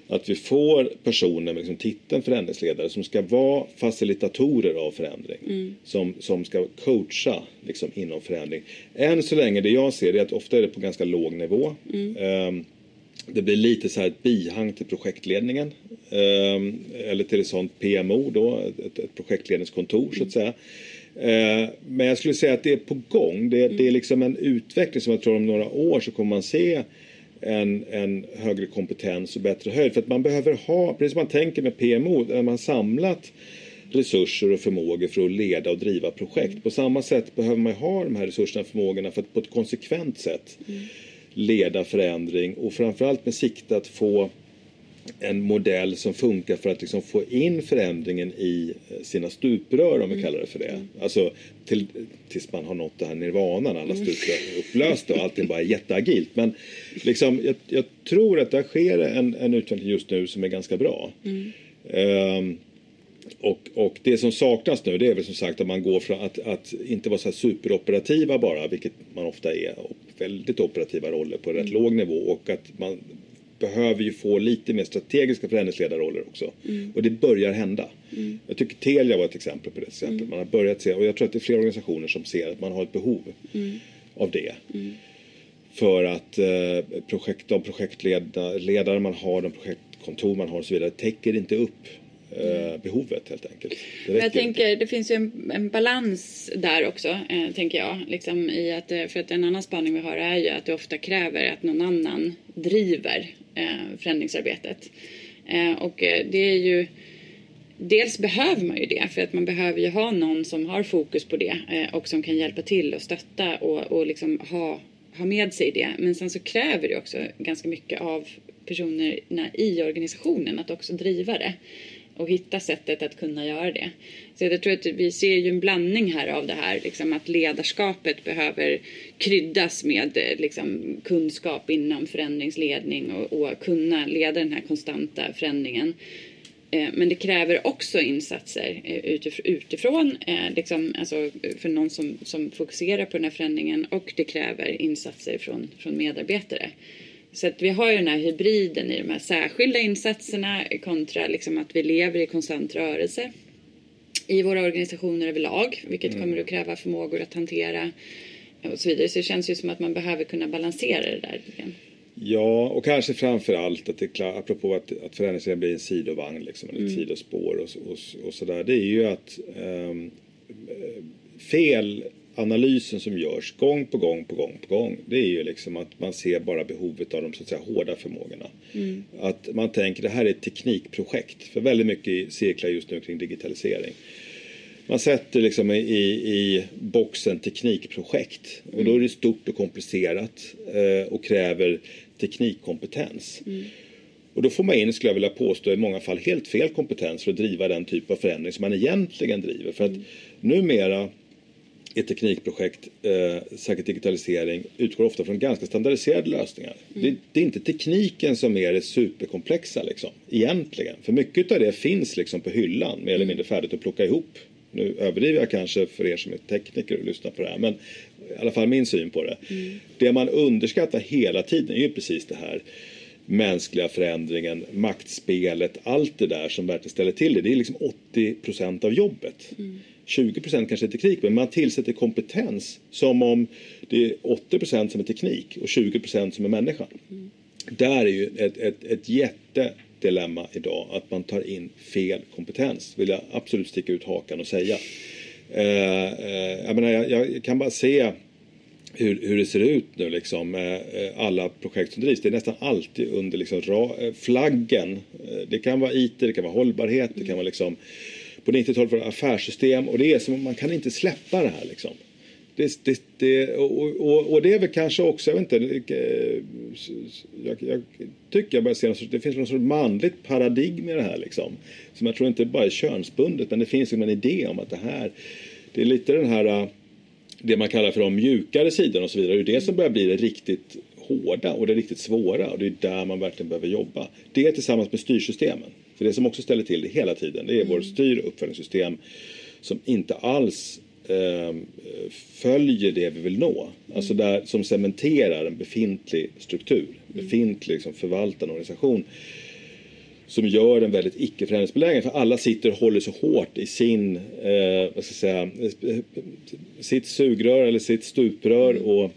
att vi får personer med liksom titeln förändringsledare som ska vara facilitatorer av förändring. Mm. Som, som ska coacha liksom, inom förändring. Än så länge det jag ser är att ofta är det på ganska låg nivå. Mm. Um, det blir lite så här ett bihang till projektledningen. Um, eller till ett sånt PMO då, ett, ett projektledningskontor mm. så att mm. säga. Uh, men jag skulle säga att det är på gång. Det, det är mm. liksom en utveckling som jag tror om några år så kommer man se en, en högre kompetens och bättre höjd. För att man behöver ha, precis som man tänker med PMO, där man samlat resurser och förmågor för att leda och driva projekt. På samma sätt behöver man ha de här resurserna och förmågorna för att på ett konsekvent sätt mm. leda förändring och framförallt med sikte att få en modell som funkar för att liksom få in förändringen i eh, sina stuprör om vi mm. kallar det för det. Mm. Alltså till, tills man har nått det här nirvanan, alla mm. stuprör är upplösta och allting bara är jätteagilt. Men liksom, jag, jag tror att där sker en, en utveckling just nu som är ganska bra. Mm. Um, och, och det som saknas nu det är väl som sagt att man går från att, att inte vara så här superoperativa bara, vilket man ofta är, väldigt operativa roller på rätt mm. låg nivå och att man behöver ju få lite mer strategiska förändringsledarroller också. Mm. Och det börjar hända. Mm. Jag tycker Telia var ett exempel på det. Exempel. Mm. Man har börjat se, och jag tror att det är fler organisationer som ser att man har ett behov mm. av det. Mm. För att eh, projekt, de projektledare man har, de projektkontor man har och så vidare täcker inte upp eh, behovet helt enkelt. Men jag tänker, inte. det finns ju en, en balans där också, eh, tänker jag. Liksom i att, eh, för att en annan spaning vi har är ju att det ofta kräver att någon annan driver eh, förändringsarbetet. Eh, och eh, det är ju dels behöver man ju det för att man behöver ju ha någon som har fokus på det och som kan hjälpa till och stötta och, och liksom ha, ha med sig det. Men sen så kräver det också ganska mycket av personerna i organisationen att också driva det och hitta sättet att kunna göra det. Så jag tror att vi ser ju en blandning här av det här, liksom att ledarskapet behöver kryddas med eh, liksom, kunskap inom förändringsledning och, och kunna leda den här konstanta förändringen. Eh, men det kräver också insatser eh, utifrån, liksom, alltså för någon som, som fokuserar på den här förändringen och det kräver insatser från, från medarbetare. Så att vi har ju den här hybriden i de här särskilda insatserna kontra liksom att vi lever i konstant rörelse i våra organisationer överlag, vilket mm. kommer att kräva förmågor att hantera och så vidare. Så det känns ju som att man behöver kunna balansera det där. Ja, och kanske framför allt att det är klart, apropå att, att förändringen blir en sidovagn liksom, eller ett mm. sidospår och, och, och sådär. Det är ju att um, fel analysen som görs gång på gång på gång på gång det är ju liksom att man ser bara behovet av de så att säga hårda förmågorna. Mm. Att man tänker det här är ett teknikprojekt för väldigt mycket cirklar just nu kring digitalisering. Man sätter liksom i, i boxen teknikprojekt och då är det stort och komplicerat eh, och kräver teknikkompetens. Mm. Och då får man in, skulle jag vilja påstå, i många fall helt fel kompetens för att driva den typ av förändring som man egentligen driver. För att mm. numera ett teknikprojekt, eh, säkert digitalisering, utgår ofta från ganska standardiserade lösningar. Mm. Det, det, är inte tekniken som är det superkomplexa liksom, egentligen. För mycket av det finns liksom på hyllan, mer eller mm. mindre färdigt att plocka ihop. Nu överdriver jag kanske för er som är tekniker och lyssnar på det här, men i alla fall min syn på det. Mm. Det man underskattar hela tiden är ju precis det här mänskliga förändringen, maktspelet, allt det där som verkligen ställer till det. Det är liksom 80 procent av jobbet. Mm. 20 procent kanske är teknik, men man tillsätter kompetens som om det är 80 procent som är teknik och 20 procent som är människan. Mm. Där är ju ett, ett, ett jättedilemma idag, att man tar in fel kompetens. vill jag absolut sticka ut hakan och säga. Eh, eh, jag, menar, jag, jag kan bara se hur, hur det ser ut nu liksom. Eh, alla projekt som drivs. Det är nästan alltid under liksom, ra, eh, flaggen. Eh, det kan vara IT, det kan vara hållbarhet, det kan vara liksom på 90-talet var det affärssystem och det är som man kan inte släppa det här liksom. Det, det, det, och, och, och, det är väl kanske också, jag vet inte, eh, jag, jag tycker jag börjar se något, det finns något sorts manligt paradigm i det här liksom. Som jag tror inte bara är könsbundet, men det finns en idé om att det här, det är lite den här, eh, det man kallar för de mjukare sidorna och så vidare. Det är det som börjar bli det riktigt hårda och det riktigt svåra och det är där man verkligen behöver jobba. Det tillsammans med styrsystemen. För det som också ställer till det hela tiden det är mm. vårt styr och uppföljningssystem som inte alls eh, följer det vi vill nå. Alltså mm. där, som cementerar en befintlig struktur, mm. befintlig liksom, förvaltande organisation som gör den väldigt icke förändringsbenägen för alla sitter och håller så hårt i sin, eh, vad ska jag säga, sitt sugrör eller sitt stuprör mm. och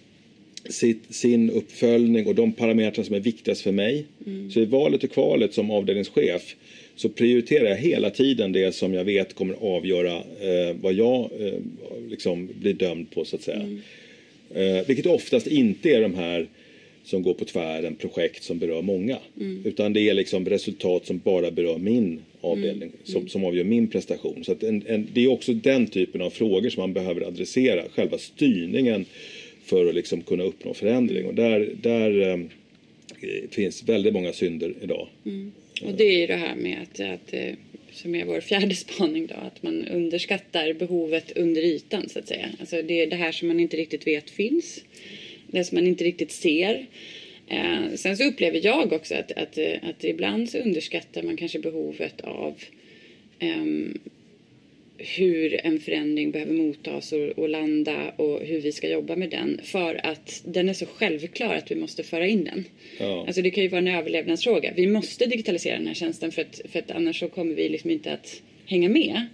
sitt, sin uppföljning och de parametrar som är viktigast för mig. Mm. Så i valet och kvalet som avdelningschef så prioriterar jag hela tiden det som jag vet kommer avgöra eh, vad jag eh, liksom blir dömd på så att säga. Mm. Eh, vilket oftast inte är de här som går på tvären, projekt som berör många. Mm. Utan det är liksom resultat som bara berör min avdelning, mm. som, som avgör min prestation. Så en, en, det är också den typen av frågor som man behöver adressera, själva styrningen för att liksom kunna uppnå förändring. Och där, där eh, finns väldigt många synder idag. Mm. Och det är ju det här med att, att eh, som är vår fjärde spaning då, att man underskattar behovet under ytan så att säga. Alltså det är det här som man inte riktigt vet finns. Det som man inte riktigt ser. Eh, sen så upplever jag också att, att, eh, att ibland så underskattar man kanske behovet av eh, hur en förändring behöver mottas och, och, landa och hur vi ska jobba med den. För att den är så självklar att vi måste föra in den. Ja. Alltså det kan ju vara en överlevnadsfråga. Vi måste digitalisera den här tjänsten för att, för att annars så kommer vi liksom inte att hänga med.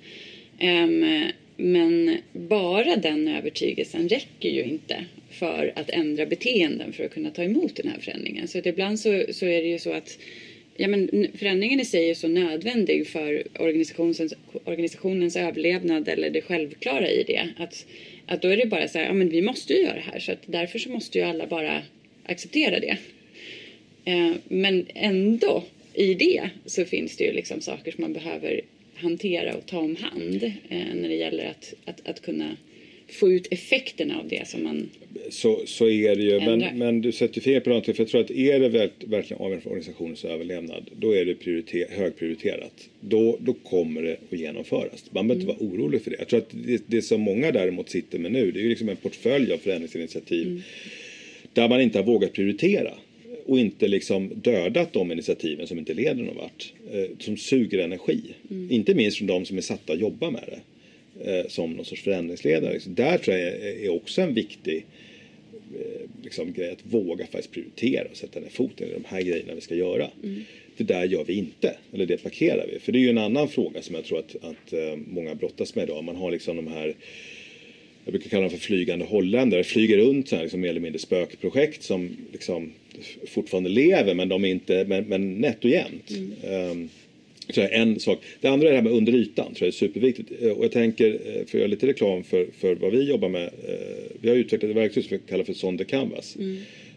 Um, men bara den övertygelsen räcker ju inte för att ändra beteenden för att kunna ta emot den här förändringen. Så att ibland så, så är det ju så att ja, men förändringen i sig är så nödvändig för organisationens, organisationens överlevnad eller det självklara i det. Att, att då är det bara så här, ja men vi måste ju göra det här så att därför så måste ju alla bara acceptera det. Eh, men ändå i det så finns det ju liksom saker som man behöver hantera och ta om hand eh, när det gäller att, att, att kunna få ut effekterna av det som man Så, så är det ju. Ändra. Men, men du sätter fingret på någonting. För jag tror att är det verkligen avgörande för organisationens överlevnad. Då är det prioriter, högprioriterat. Då, då kommer det att genomföras. Man behöver inte vara orolig för det. Jag tror att det, det som många däremot sitter med nu. Det är ju liksom en portfölj av förändringsinitiativ. Där man inte har vågat prioritera. Och inte liksom dödat de initiativen som inte leder någon vart. Eh, som suger energi. Inte minst från de som är satta att jobba med det. Eh, som någon sorts förändringsledare. Där tror jag är, också en viktig eh, liksom, grej att våga faktiskt prioritera och sätta ner foten i de här grejerna vi ska göra. Det där gör vi inte, eller det parkerar vi. För det är ju en annan fråga som jag tror att, att eh, många brottas med idag. Man har liksom de här jag brukar kalla dem för flygande holländare. Flyger runt så här, liksom, mer eller mindre spökprojekt som liksom, fortfarande lever men de är inte men, men nätt och jämnt. Ehm, så är en sak. Det andra är det här med under ytan. Tror jag är superviktigt. Eh, Och jag tänker, eh, för att göra lite reklam för, för vad vi jobbar med. eh, Vi har utvecklat ett verktyg som vi kallar för Sonde Canvas.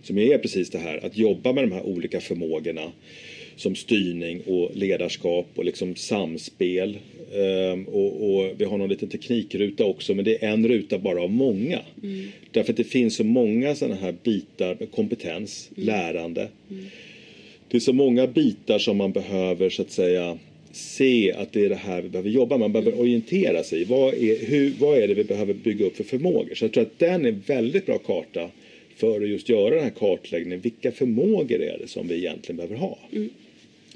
Som är precis det här att jobba med de här olika förmågorna. Som styrning och ledarskap och liksom samspel. Ehm, och, och vi har någon liten teknikruta också men det är en ruta bara av många. Därför att det finns så många sådana här bitar med kompetens, lärande. Det är så många bitar som man behöver så att säga se att det är det här vi behöver jobba med. Man behöver orientera sig. Vad är, hur, vad är det vi behöver bygga upp för förmågor? Så jag tror att den är en väldigt bra karta för att just göra den här kartläggningen. Vilka förmågor är det som vi egentligen behöver ha?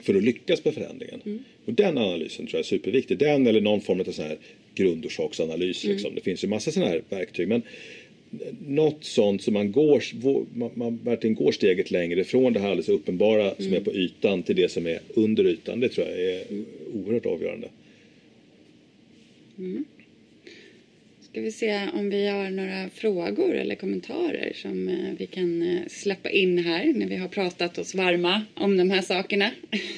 För att lyckas med förändringen. Och den analysen tror jag är superviktig. Den eller någon form av sån här grundorsaksanalys. Liksom. Det finns ju massa sådana här verktyg. Men något sånt som man går, man, man verkligen går steget längre från det här alldeles uppenbara som är på ytan till det som är under ytan. Det tror jag är oerhört avgörande. Ska vi se om vi har några frågor eller kommentarer som eh, vi kan eh, släppa in här när vi har pratat oss varma om de här sakerna.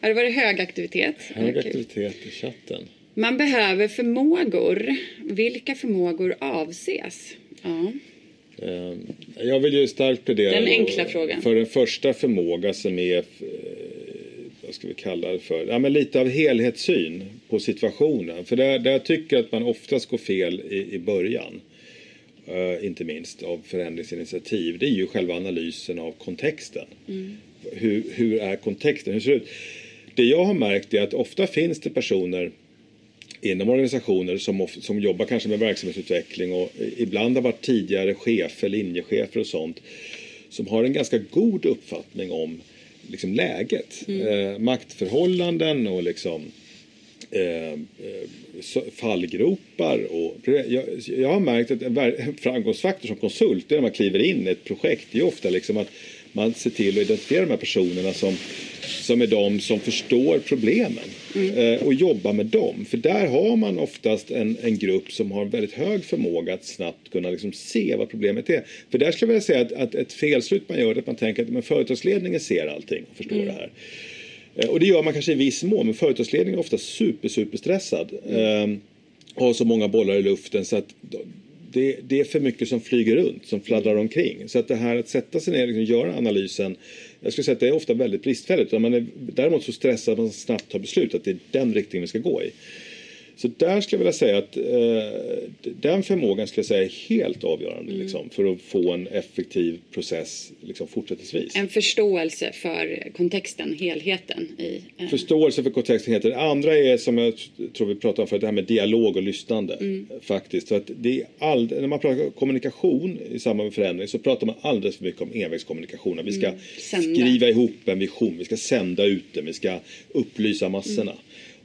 Har det varit hög aktivitet? Hög aktivitet i chatten. Man behöver förmågor. Vilka förmågor avses? Ja. Eh, Jag vill ju starkt plädera för en första förmåga som är, eh, vad ska vi kalla det för, ja, men lite av helhetssyn på situationen. För där, där jag tycker att man oftast går fel i, i början, eh, inte minst av förändringsinitiativ, det är ju själva analysen av kontexten. Hur, hur är kontexten? Hur ser det ut? Det jag har märkt är att ofta finns det personer inom organisationer som, som jobbar kanske med verksamhetsutveckling och ibland har varit tidigare chefer, linjechefer och sånt som har en ganska god uppfattning om liksom, läget. Eh, maktförhållanden och liksom eh, eh, fallgropar. Och, jag, jag har märkt att en framgångsfaktor som konsult är när man kliver in i ett projekt. Det är ofta liksom att man ser till att identifiera de här personerna som, som är de som förstår problemen eh, och jobbar med dem. För där har man oftast en, en grupp som har väldigt hög förmåga att snabbt kunna liksom se vad problemet är. För där skulle jag vilja säga att, att ett felslut man gör är att man tänker att men företagsledningen ser allting och förstår det här. Eh, Och det gör man kanske i viss mån, men företagsledningen är ofta super, super stressad. Eh, har så många bollar i luften så att det, det är för mycket som flyger runt, som fladdrar omkring. Så att det här att sätta sig ner och liksom göra analysen, jag skulle säga att det är ofta väldigt bristfälligt. Man är däremot så stressad att man snabbt tar beslut att det är den riktningen vi ska gå i. Så där skulle jag vilja säga att eh, den förmågan skulle jag säga är helt avgörande liksom, för att få en effektiv process liksom, fortsättningsvis. En förståelse för kontexten, helheten i... eh, Förståelse för kontexten heter det. andra är som jag tror vi pratade om förut, det här med dialog och lyssnande. Faktiskt. Så att det är all, när man pratar kommunikation i samband med förändring så pratar man alldeles för mycket om envägskommunikation. Vi ska Sända. skriva ihop en vision, vi ska sända ut den, vi ska upplysa massorna.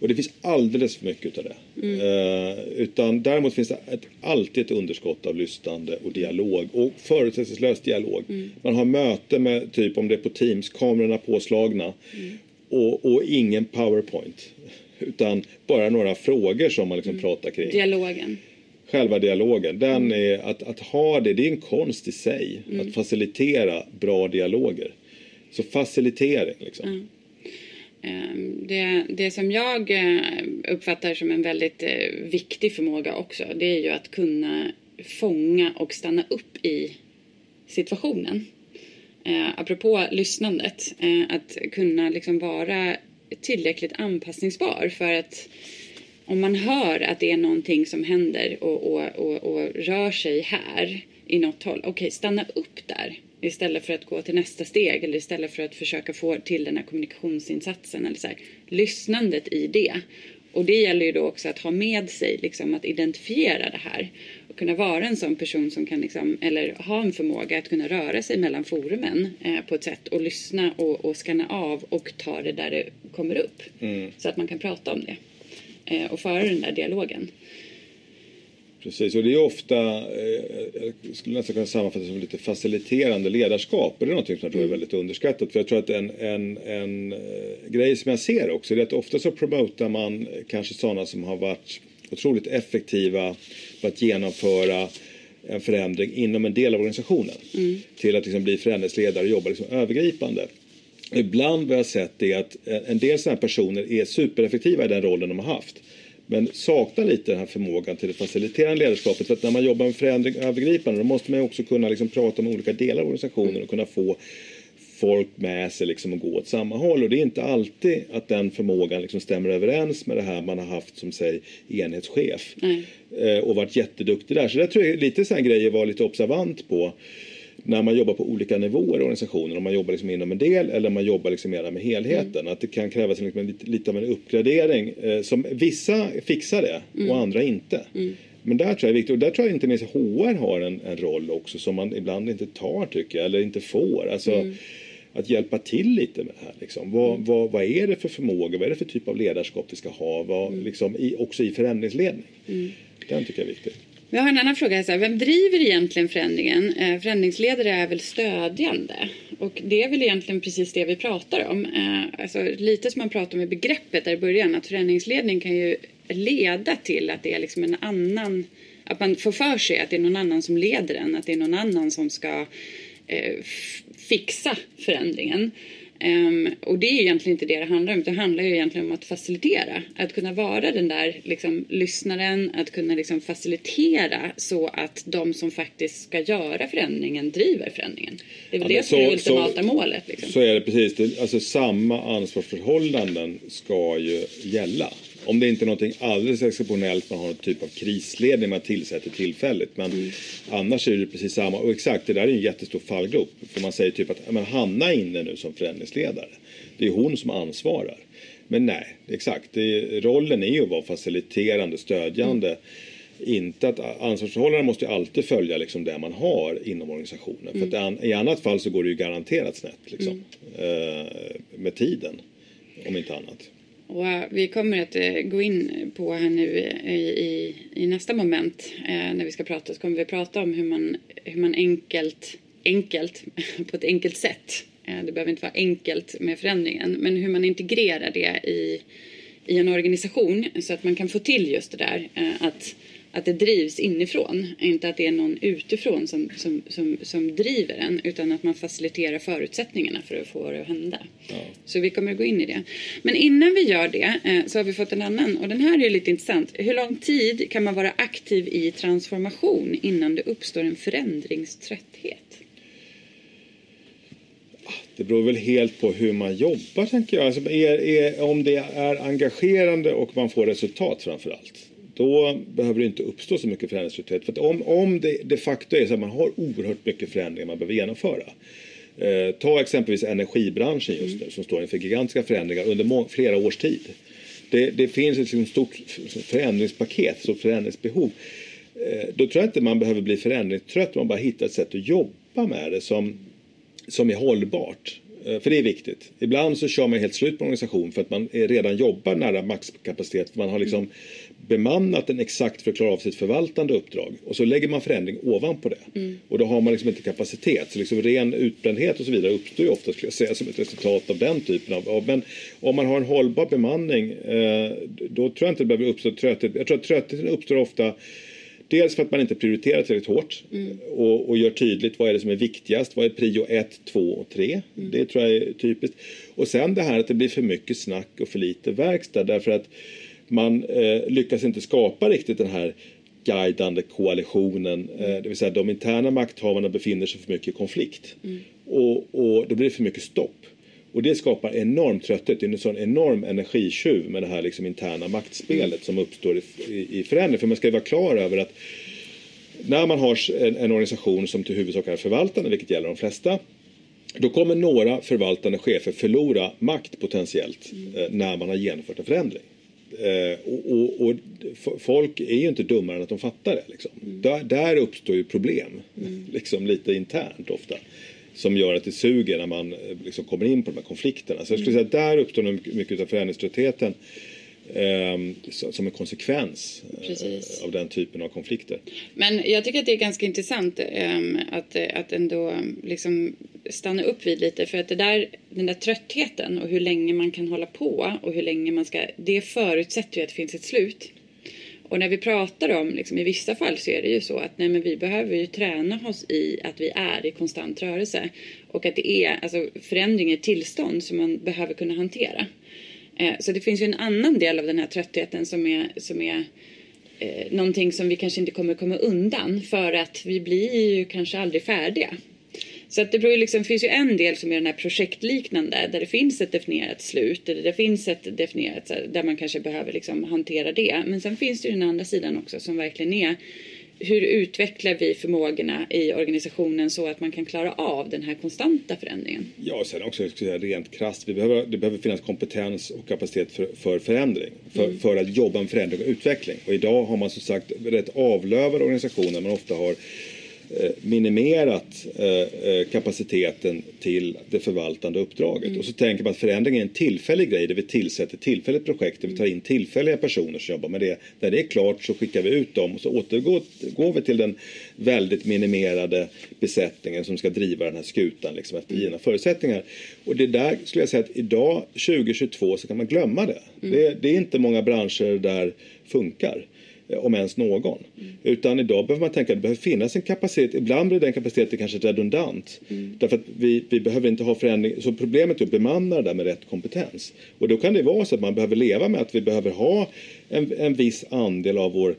Och det finns alldeles för mycket av det. Eh, utan däremot finns det ett, alltid ett underskott av lyssnande och dialog. Och förutsättningslös dialog. Man har möte med, typ om det är på Teams, kamerorna påslagna. Och, och ingen powerpoint. Utan bara några frågor som man liksom pratar kring. Dialogen. Själva dialogen, den är att, att ha det, det är en konst i sig. Att facilitera bra dialoger. Så facilitering liksom. Ehm, Ehm, det, det som jag eh, uppfattar som en väldigt eh, viktig förmåga också, det är ju att kunna fånga och stanna upp i situationen. Eh, apropå lyssnandet, eh, att kunna liksom vara tillräckligt anpassningsbar för att om man hör att det är någonting som händer och, och, och, och rör sig här i något håll. Okej, okay, stanna upp där istället för att gå till nästa steg eller istället för att försöka få till den här kommunikationsinsatsen eller så här, lyssnandet i det. Och det gäller ju då också att ha med sig, liksom att identifiera det här och kunna vara en sån person som kan, liksom, eller ha en förmåga att kunna röra sig mellan forumen eh, på ett sätt och lyssna och, och skanna av och ta det där det kommer upp. Mm. Så att man kan prata om det eh, och föra den där dialogen. Precis, och det är ofta, eh, jag skulle nästan kunna sammanfatta som lite faciliterande ledarskap. Och det är något som jag tror är mm. väldigt underskattat. För jag tror att en, en, en eh, grej som jag ser också är att ofta så promotar man kanske sådana som har varit otroligt effektiva för att genomföra en förändring inom en del av organisationen. Mm. Till att liksom bli förändringsledare och jobba liksom övergripande. Ibland vad jag sett är att en del sådana personer är supereffektiva i den rollen de har haft. Men saknar lite den här förmågan till det faciliterande ledarskapet. För att när man jobbar med förändring övergripande då måste man också kunna liksom prata med olika delar av organisationen och kunna få folk med sig liksom och gå åt samma håll. Och det är inte alltid att den förmågan liksom stämmer överens med det här man har haft som säg enhetschef. Mm. och varit jätteduktig där. Så det tror jag är lite sån grej att vara lite observant på när man jobbar på olika nivåer i organisationen, om man jobbar liksom inom en del eller om man jobbar liksom mer med helheten. Mm. Att det kan krävas liksom lite, lite av en uppgradering. Eh, som vissa fixar det mm. och andra inte. Mm. Men där tror jag är viktigt och där tror jag inte minst HR har en, en roll också som man ibland inte tar tycker jag, eller inte får. Alltså, mm. Att hjälpa till lite med det här. Liksom. Vad, mm. vad, vad är det för förmåga, vad är det för typ av ledarskap vi ska ha, vad, mm. liksom, i, också i förändringsledning. Den tycker jag är viktig. Vi har en annan fråga. Så här, vem driver egentligen förändringen? Eh, förändringsledare är väl stödjande? Och det är väl egentligen precis det vi pratar om. Eh, alltså, lite som man pratade om i begreppet där i början. Att förändringsledning kan ju leda till att det är liksom en annan... Att man får för sig att det är någon annan som leder en. Att det är någon annan som ska eh, fixa förändringen. Um, och det är egentligen inte det det handlar om. Det handlar ju egentligen om att facilitera. Att kunna vara den där liksom, lyssnaren, att kunna liksom, facilitera så att de som faktiskt ska göra förändringen driver förändringen. Det är väl ja, det som är det ultimata målet. Liksom. Så är det precis. Det, alltså samma ansvarsförhållanden ska ju gälla. Om det inte är något alldeles exceptionellt, man har en typ av krisledning man tillsätter tillfälligt. Men mm. annars är det precis samma. Och exakt, det där är en jättestor fallgrop. För man säger typ att men Hanna är inne nu som förändringsledare. Det är hon som ansvarar. Men nej, exakt. Det, rollen är ju att vara faciliterande, stödjande. Mm. Inte att ansvarsförhållanden måste ju alltid följa liksom det man har inom organisationen. Mm. För att i annat fall så går det ju garanterat snett liksom. Mm. Eh, med tiden. Om inte annat. Och eh, vi kommer att eh, gå in på här nu eh, i, i, i nästa moment eh, när vi ska prata så kommer vi prata om hur man, hur man enkelt, enkelt, på ett enkelt sätt, eh, det behöver inte vara enkelt med förändringen, men hur man integrerar det i, i en organisation så att man kan få till just det där eh, att att det drivs inifrån. Inte att det är någon utifrån som, som, som, som driver en utan att man faciliterar förutsättningarna för att få det att hända. Ja. Så vi kommer att gå in i det. Men innan vi gör det eh, så har vi fått en annan och den här är lite intressant. Hur lång tid kan man vara aktiv i transformation innan det uppstår en förändringströtthet? Det beror väl helt på hur man jobbar tänker jag. Alltså, är, är, om det är engagerande och man får resultat framför allt då behöver det inte uppstå så mycket förändringsfrihet. För att om, om det de facto är så att man har oerhört mycket förändringar man behöver genomföra. Eh, ta exempelvis energibranschen just nu mm. som står inför gigantiska förändringar under flera års tid. Det, det finns ett liksom stort förändringspaket, ett stort förändringsbehov. Eh, då tror jag inte man behöver bli förändringstrött, man bara hittar ett sätt att jobba med det som, som är hållbart. Eh, för det är viktigt. Ibland så kör man helt slut på en organisation för att man redan jobbar nära maxkapacitet. Man har liksom bemannat den exakt för att klara av sitt förvaltande uppdrag. Och så lägger man förändring ovanpå det. Mm. Och då har man liksom inte kapacitet. Så liksom ren utbrändhet och så vidare uppstår ju ofta skulle jag säga som ett resultat av den typen av. Men om man har en hållbar bemanning eh, då tror jag inte det behöver uppstå trötthet. Jag tror att tröttheten uppstår ofta Dels för att man inte prioriterar tillräckligt hårt mm. och, och, gör tydligt vad är det som är viktigast. Vad är prio 1, 2 och 3? Mm. Det tror jag är typiskt. Och sen det här att det blir för mycket snack och för lite verkstad därför att man eh, lyckas inte skapa riktigt den här guidande koalitionen. Eh, det vill säga de interna makthavarna befinner sig för mycket i konflikt. Mm. Och, och då blir det för mycket stopp. Och det skapar enorm trötthet, det är en sån enorm energitjuv med det här liksom interna maktspelet mm. som uppstår i, i, i förändring. För man ska ju vara klar över att när man har en, en organisation som till huvudsak är förvaltande, vilket gäller de flesta, då kommer några förvaltande chefer förlora makt potentiellt mm. eh, när man har genomfört en förändring. Eh, och, och, och, folk är ju inte dummare än att de fattar det. Liksom. Mm. Där, där, uppstår ju problem, mm. liksom lite internt ofta. Som gör att det suger när man eh, liksom kommer in på de här konflikterna. Så jag skulle mm. säga att där uppstår mycket av förändringströttheten. Ehm, som en konsekvens eh, Precis. av den typen av konflikter. Men jag tycker att det är ganska intressant ehm, att, att ändå liksom stanna upp vid lite för att det där, den där tröttheten och hur länge man kan hålla på och hur länge man ska, det förutsätter ju att det finns ett slut. Och när vi pratar om, liksom, i vissa fall så är det ju så att nej, men vi behöver ju träna oss i att vi är i konstant rörelse och att det är alltså, förändring i tillstånd som man behöver kunna hantera. Eh, så det finns ju en annan del av den här tröttheten som är, som är eh, någonting som vi kanske inte kommer komma undan för att vi blir ju kanske aldrig färdiga. Så att det beror liksom, finns ju en del som är den här projektliknande där det finns ett definierat slut eller det finns ett definierat där man kanske behöver liksom hantera det. Men sen finns det ju den andra sidan också som verkligen är hur utvecklar vi förmågorna i organisationen så att man kan klara av den här konstanta förändringen? Ja, och sen också säga, rent krasst, vi behöver, det behöver finnas kompetens och kapacitet för, för förändring. För, mm. för att jobba med förändring och utveckling. Och idag har man som sagt rätt avlövade organisationer. Man ofta har minimerat eh, eh, kapaciteten till det förvaltande uppdraget. Mm. Och så tänker man att förändring är en tillfällig grej där vi tillsätter tillfälligt projekt där vi tar in tillfälliga personer som jobbar med det. När det är klart så skickar vi ut dem och så återgår vi till den väldigt minimerade besättningen som ska driva den här skutan liksom efter givna förutsättningar. Och det där skulle jag säga att idag 2022 så kan man glömma det. Mm. Det, det är inte många branscher där funkar. Eh, om ens någon. Mm. Utan idag behöver man tänka att det behöver finnas en kapacitet. Ibland blir den kapaciteten kanske redundant. Mm. Därför att vi, vi behöver inte ha förändring. Så problemet är att bemanna det där med rätt kompetens. Och då kan det vara så att man behöver leva med att vi behöver ha en, en viss andel av vår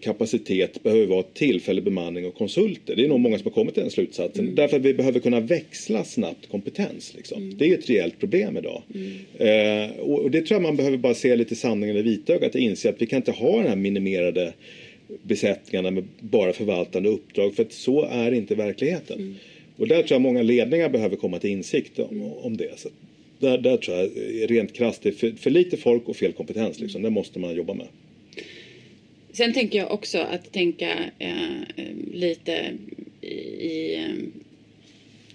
kapacitet behöver vara tillfällig bemanning och konsulter. Det är nog många som har kommit till den slutsatsen. Mm. Därför att vi behöver kunna växla snabbt kompetens. Liksom. Mm. Det är ett reellt problem idag. Mm. Eh, och, det tror jag man behöver bara se lite sanningen i vitögat och inse att vi kan inte ha den här minimerade besättningarna med bara förvaltande uppdrag för att så är inte verkligheten. Mm. Och där tror jag många ledningar behöver komma till insikt om, om det. Så där, där tror jag rent krasst det är för, för lite folk och fel kompetens. Liksom. Det måste man jobba med. Sen tänker jag också att tänka eh, eh lite i, eh,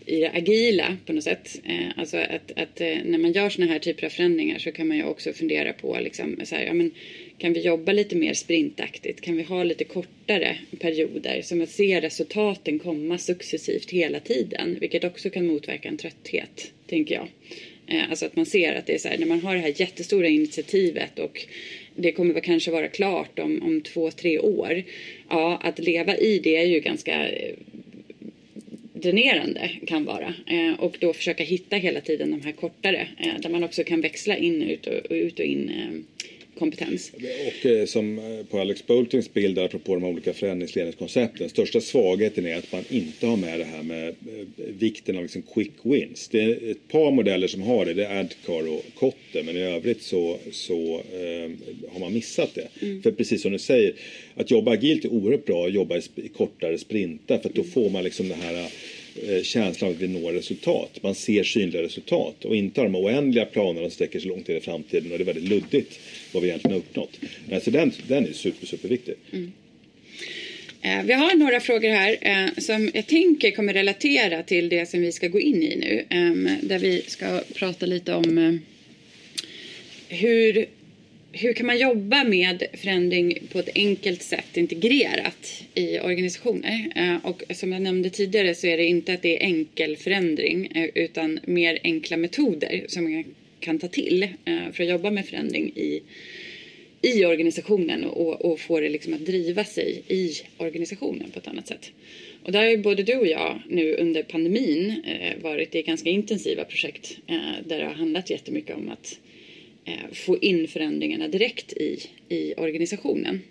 i det agila på något sätt. Eh, alltså att, att eh, när man gör såna här typer av förändringar så kan man ju också fundera på liksom, så här, ja, men, kan vi jobba lite mer sprintaktigt? Kan vi ha lite kortare perioder som att se resultaten komma successivt hela tiden, vilket också kan motverka en trötthet, tänker jag. Alltså att man ser att det är så här, när man har det här jättestora initiativet och det kommer väl kanske vara klart om, om två, tre år. Ja, att leva i det är ju ganska eh, dränerande kan vara eh, och då försöka hitta hela tiden de här kortare eh, där man också kan växla in ut och, ut och in eh, kompetens. Och eh, som eh, på Alex Boltings bild apropå de olika förändringsledningskoncepten. Största svagheten är att man inte har med det här med eh, vikten av liksom quick wins. Det är ett par modeller som har det. Det är Adcar och Kotte. Men i övrigt så, så eh, har man missat det. Mm. För precis som du säger. Att jobba agilt är oerhört bra att jobba i, i kortare sprintar. För då får man liksom det här Eh, känslan av att vi når resultat. Man ser synliga resultat och inte de oändliga planerna som sträcker sig långt in i framtiden och det är väldigt luddigt vad vi egentligen har uppnått. Så den, den är super, superviktig. Mm. Eh, vi har några frågor här eh, som jag tänker kommer relatera till det som vi ska gå in i nu. Ehm, där vi ska prata lite om hur hur kan man jobba med förändring på ett enkelt sätt integrerat i organisationer? Eh, och som jag nämnde tidigare så är det inte att det är enkel förändring eh, utan mer enkla metoder som man kan ta till eh, för att jobba med förändring i, i organisationen och, och få det liksom att driva sig i organisationen på ett annat sätt. Och där har ju både du och jag nu under pandemin varit i ganska intensiva projekt där det har handlat jättemycket om att Eh, få in förändringarna direkt i, i organisationen.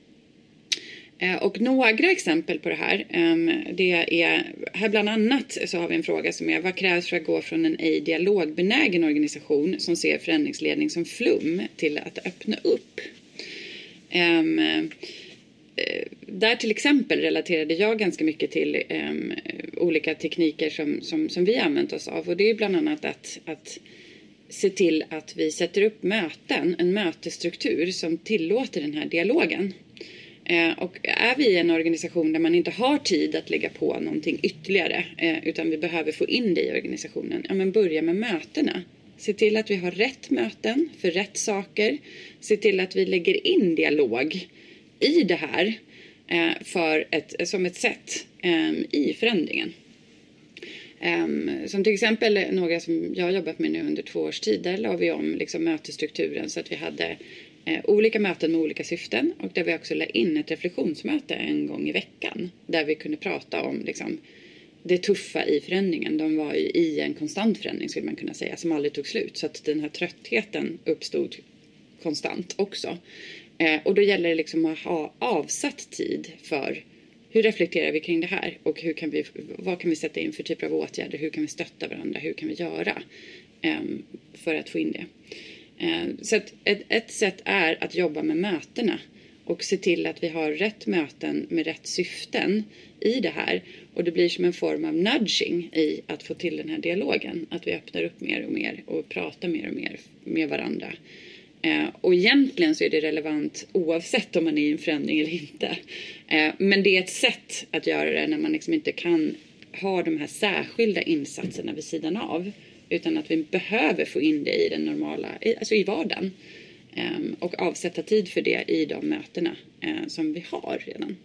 Eh, och några exempel på det här, ehm, det är, här bland annat så har vi en fråga som är vad krävs för att gå från en ej dialogbenägen organisation som ser förändringsledning som flum till att öppna upp? Ehm, eh, där till exempel relaterade jag ganska mycket till ehm, olika tekniker som, som, som vi använt oss av och det är bland annat att, att se till att vi sätter upp möten, en mötesstruktur som tillåter den här dialogen. Eh, och är vi en organisation där man inte har tid att lägga på någonting ytterligare eh, utan vi behöver få in det i organisationen, ja men börja med mötena. Se till att vi har rätt möten för rätt saker. Se till att vi lägger in dialog i det här eh, för ett, som ett sätt i förändringen. Ehm, som till exempel några som jag har jobbat med nu under två års tid, där la vi om liksom mötesstrukturen så att vi hade eh, olika möten med olika syften och där vi också la in ett reflektionsmöte en gång i veckan där vi kunde prata om liksom, det tuffa i förändringen. De var ju i en konstant förändring skulle man kunna säga som aldrig tog slut så att den här tröttheten uppstod konstant också. Eh, och då gäller det liksom att ha avsatt tid för hur reflekterar vi kring det här och hur kan vi, vad kan vi sätta in för typer av åtgärder? Hur kan vi stötta varandra? Hur kan vi göra um, för att få in det? Ehm, så att ett, ett sätt är att jobba med mötena och se till att vi har rätt möten med rätt syften i det här. Och det blir som en form av nudging i att få till den här dialogen. Att vi öppnar upp mer och mer och pratar mer och mer med varandra. Eh, och egentligen så är det relevant oavsett om man är i en förändring eller inte. Eh, men det är ett sätt att göra det när man liksom inte kan ha de här särskilda insatserna vid sidan av. Utan att vi behöver få in det i den normala, alltså i vardagen. Ehm, och avsätta tid för det i de mötena eh, som vi har redan.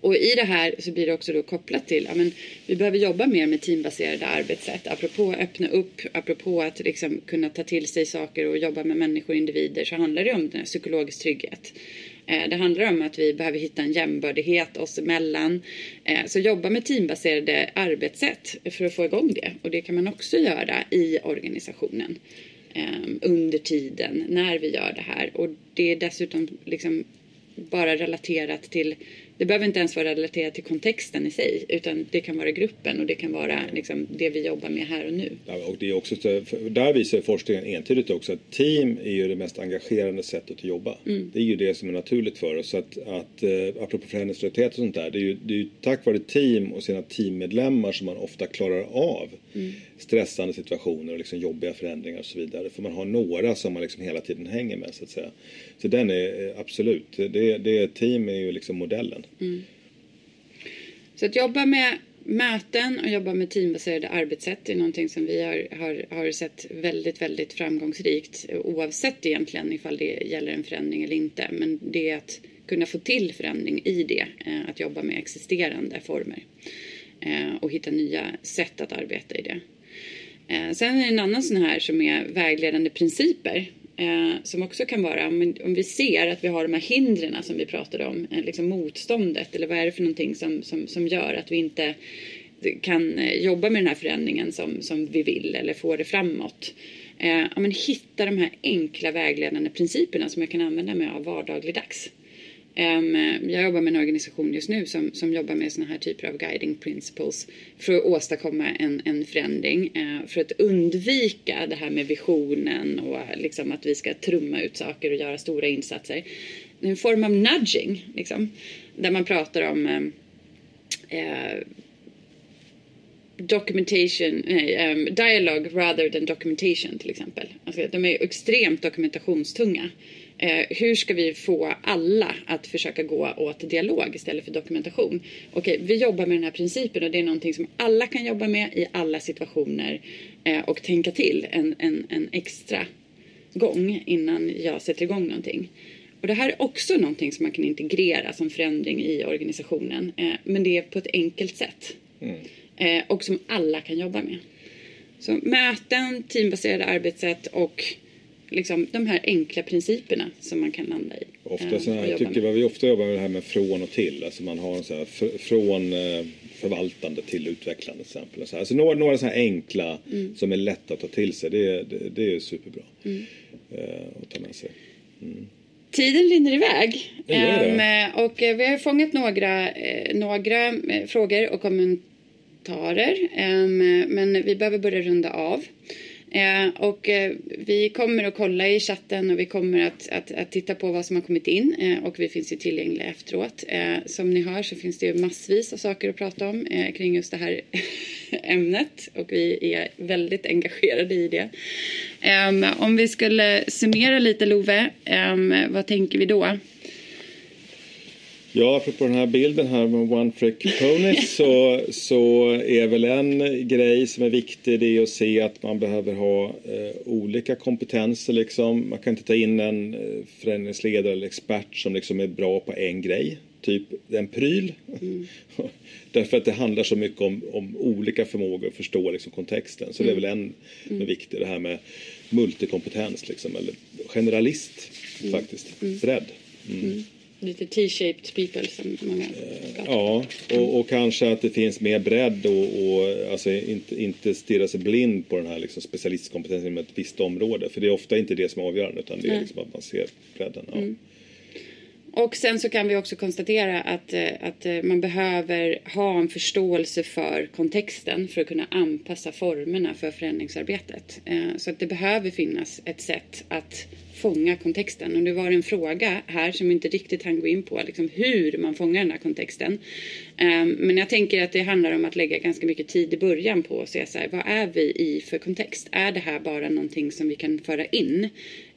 Och i det här så blir det också då kopplat till, ja vi behöver jobba mer med teambaserade arbetssätt. Apropå att öppna upp, apropå att liksom kunna ta till sig saker och jobba med människor och individer så handlar det om den här psykologisk trygghet. Eh, det handlar om att vi behöver hitta en jämbördighet oss emellan. Eh, så jobba med teambaserade arbetssätt för att få igång det. Och det kan man också göra i organisationen eh, under tiden när vi gör det här. Och det är dessutom liksom bara relaterat till det behöver inte ens vara relaterat till kontexten i sig utan det kan vara gruppen och det kan vara liksom, det vi jobbar med här och nu. Ja, och det är också, där visar forskningen entydigt också att team är ju det mest engagerande sättet att jobba. Mm. Det är ju det som är naturligt för oss. Att, att, eh, apropå förändringsorienterat och sånt där, det är, ju, det är ju tack vare team och sina teammedlemmar som man ofta klarar av mm. stressande situationer och liksom jobbiga förändringar och så vidare. För man har några som man liksom hela tiden hänger med så att säga. Så den är eh, absolut, det, det team är ju liksom modellen. Mm. Så att jobba med möten och jobba med teambaserade arbetssätt är någonting som vi har, har, har sett väldigt, väldigt framgångsrikt oavsett egentligen ifall det gäller en förändring eller inte. Men det är att kunna få till förändring i det, eh, att jobba med existerande former eh, och hitta nya sätt att arbeta i det. Eh, sen är det en annan sån här som är vägledande principer Eh, som också kan vara om, om vi ser att vi har de här hindren som vi pratade om, eh, liksom motståndet eller vad är det för någonting som, som, som gör att vi inte kan eh, jobba med den här förändringen som, som vi vill eller få det framåt. Eh, ja, men hitta de här enkla vägledande principerna som jag kan använda mig av vardagligdags. Um, jag jobbar med en organisation just nu som, som jobbar med såna här typer av guiding principles för att åstadkomma en, en förändring. Uh, för att undvika det här med visionen och eh, liksom att vi ska trumma ut saker och göra stora insatser. En form av nudging, liksom, där man pratar om uh, documentation, nej, um, dialogue rather than documentation till exempel. Alltså, de är extremt dokumentationstunga. Eh, hur ska vi få alla att försöka gå åt dialog istället för dokumentation? Okej, vi jobbar med den här principen och det är någonting som alla kan jobba med i alla situationer eh, och tänka till en, en, en extra gång innan jag sätter igång någonting. Och det här är också någonting som man kan integrera som förändring i organisationen. Eh, men det är på ett enkelt sätt. Mm. Eh, och som alla kan jobba med. Så möten, teambaserade arbetssätt och liksom, de här enkla principerna som man kan landa i. Ofta så här, tycker med. vi ofta jobbar med det här med från och till. Alltså man har så här, från eh, förvaltande till utvecklande till exempel. Så. Alltså några, några så här enkla mm. som är lätta att ta till sig. Det, det, det är superbra mm. eh, att ta med sig. Mm. Tiden rinner iväg. Det det. Ehm, och eh, vi har fångat några, eh, några eh, frågor och kommentarer. Ehm, men vi behöver börja runda av. Eh, och eh, vi kommer att kolla i chatten och vi kommer att, att, att titta på vad som har kommit in eh, och vi finns ju tillgängliga efteråt. Som ni hör så finns det ju massvis av saker att prata om kring just det här ämnet och vi är väldigt engagerade i det. Ehm, om vi skulle summera lite Love, ehm, vad tänker vi då? Ja, apropå den här bilden här med One Trick Ponies så, så är väl en grej som är viktig det är att se att man behöver ha eh, olika kompetenser liksom. Man kan inte ta in en eh, förändringsledare eller expert som liksom är bra på en grej, typ en pryl. Mm. Därför att det handlar så mycket om, om olika förmågor att förstå liksom, kontexten. Så det är väl en mm. viktig, det här med multikompetens liksom, eller generalist faktiskt, bredd. Mm. Lite T-shaped people som många pratar. Ja, och, och kanske att det finns mer bredd och, och alltså inte, inte stirra sig blind på den här liksom specialistkompetensen inom ett visst område. För det är ofta inte det som är avgörande utan det är liksom att man ser bredden. Ja. Och sen så kan vi också konstatera att, eh, att eh, man behöver ha en förståelse för kontexten för att kunna anpassa formerna för förändringsarbetet. Eh, så att det behöver finnas ett sätt att fånga kontexten. Och det var en fråga här som inte riktigt hann gå in på liksom hur man fångar den här kontexten. Men jag tänker att det handlar om att lägga ganska mycket tid i början på att se så här, vad är vi i för kontext? Är det här bara någonting som vi kan föra in?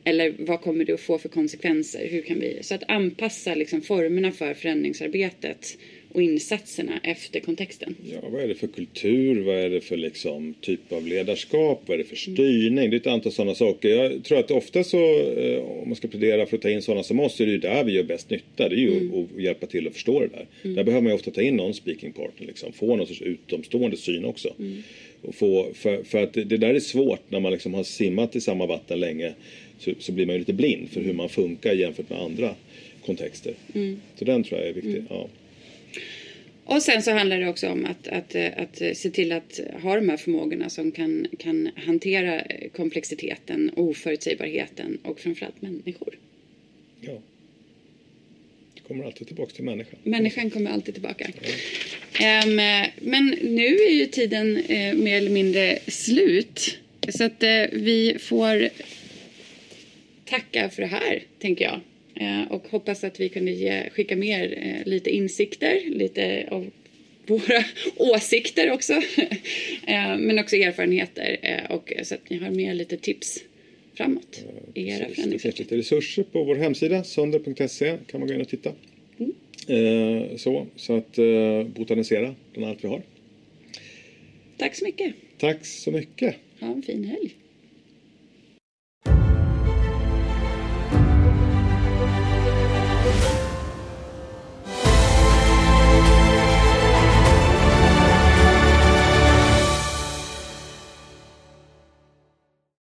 Eller vad kommer det att få för konsekvenser? Hur kan vi... Så att anpassa liksom formerna för förändringsarbetet och insatserna efter kontexten. Ja, vad är det för kultur? Vad är det för liksom, typ av ledarskap? Vad är det för styrning? Det är ett antal sådana saker. Jag tror att ofta så, eh, om man ska plädera för att ta in sådana som oss, så är det ju där vi gör bäst nytta. Det är ju att hjälpa till att förstå det där. Där behöver man ju ofta ta in någon speaking partner, liksom. få någon sorts utomstående syn också. Och få, för, för att det, det där är svårt när man liksom har simmat i samma vatten länge. Så, så blir man ju lite blind för hur man funkar jämfört med andra kontexter. Så den tror jag är viktig. Ja. Och sen så handlar det också om att, att, att se till att ha de här förmågorna som kan, kan hantera komplexiteten, oförutsägbarheten och framförallt människor. ja. Det kommer alltid tillbaka till människan. Människan kommer alltid tillbaka. Ehm, men nu är ju tiden eh, mer eller mindre slut. Så att eh, vi får tacka för det här, tänker jag. Eh, och hoppas att vi kunde ge, skicka mer eh, lite insikter, lite av våra åsikter också. eh, men också erfarenheter. Och så att ni har med lite tips framåt i era Precis. Det finns förändringsarbete. lite resurser på vår hemsida, sonder.se. kan man gå in och titta. Eh, så, så att botanisera bland allt vi har. Tack så mycket. Tack så mycket. Ha en fin helg.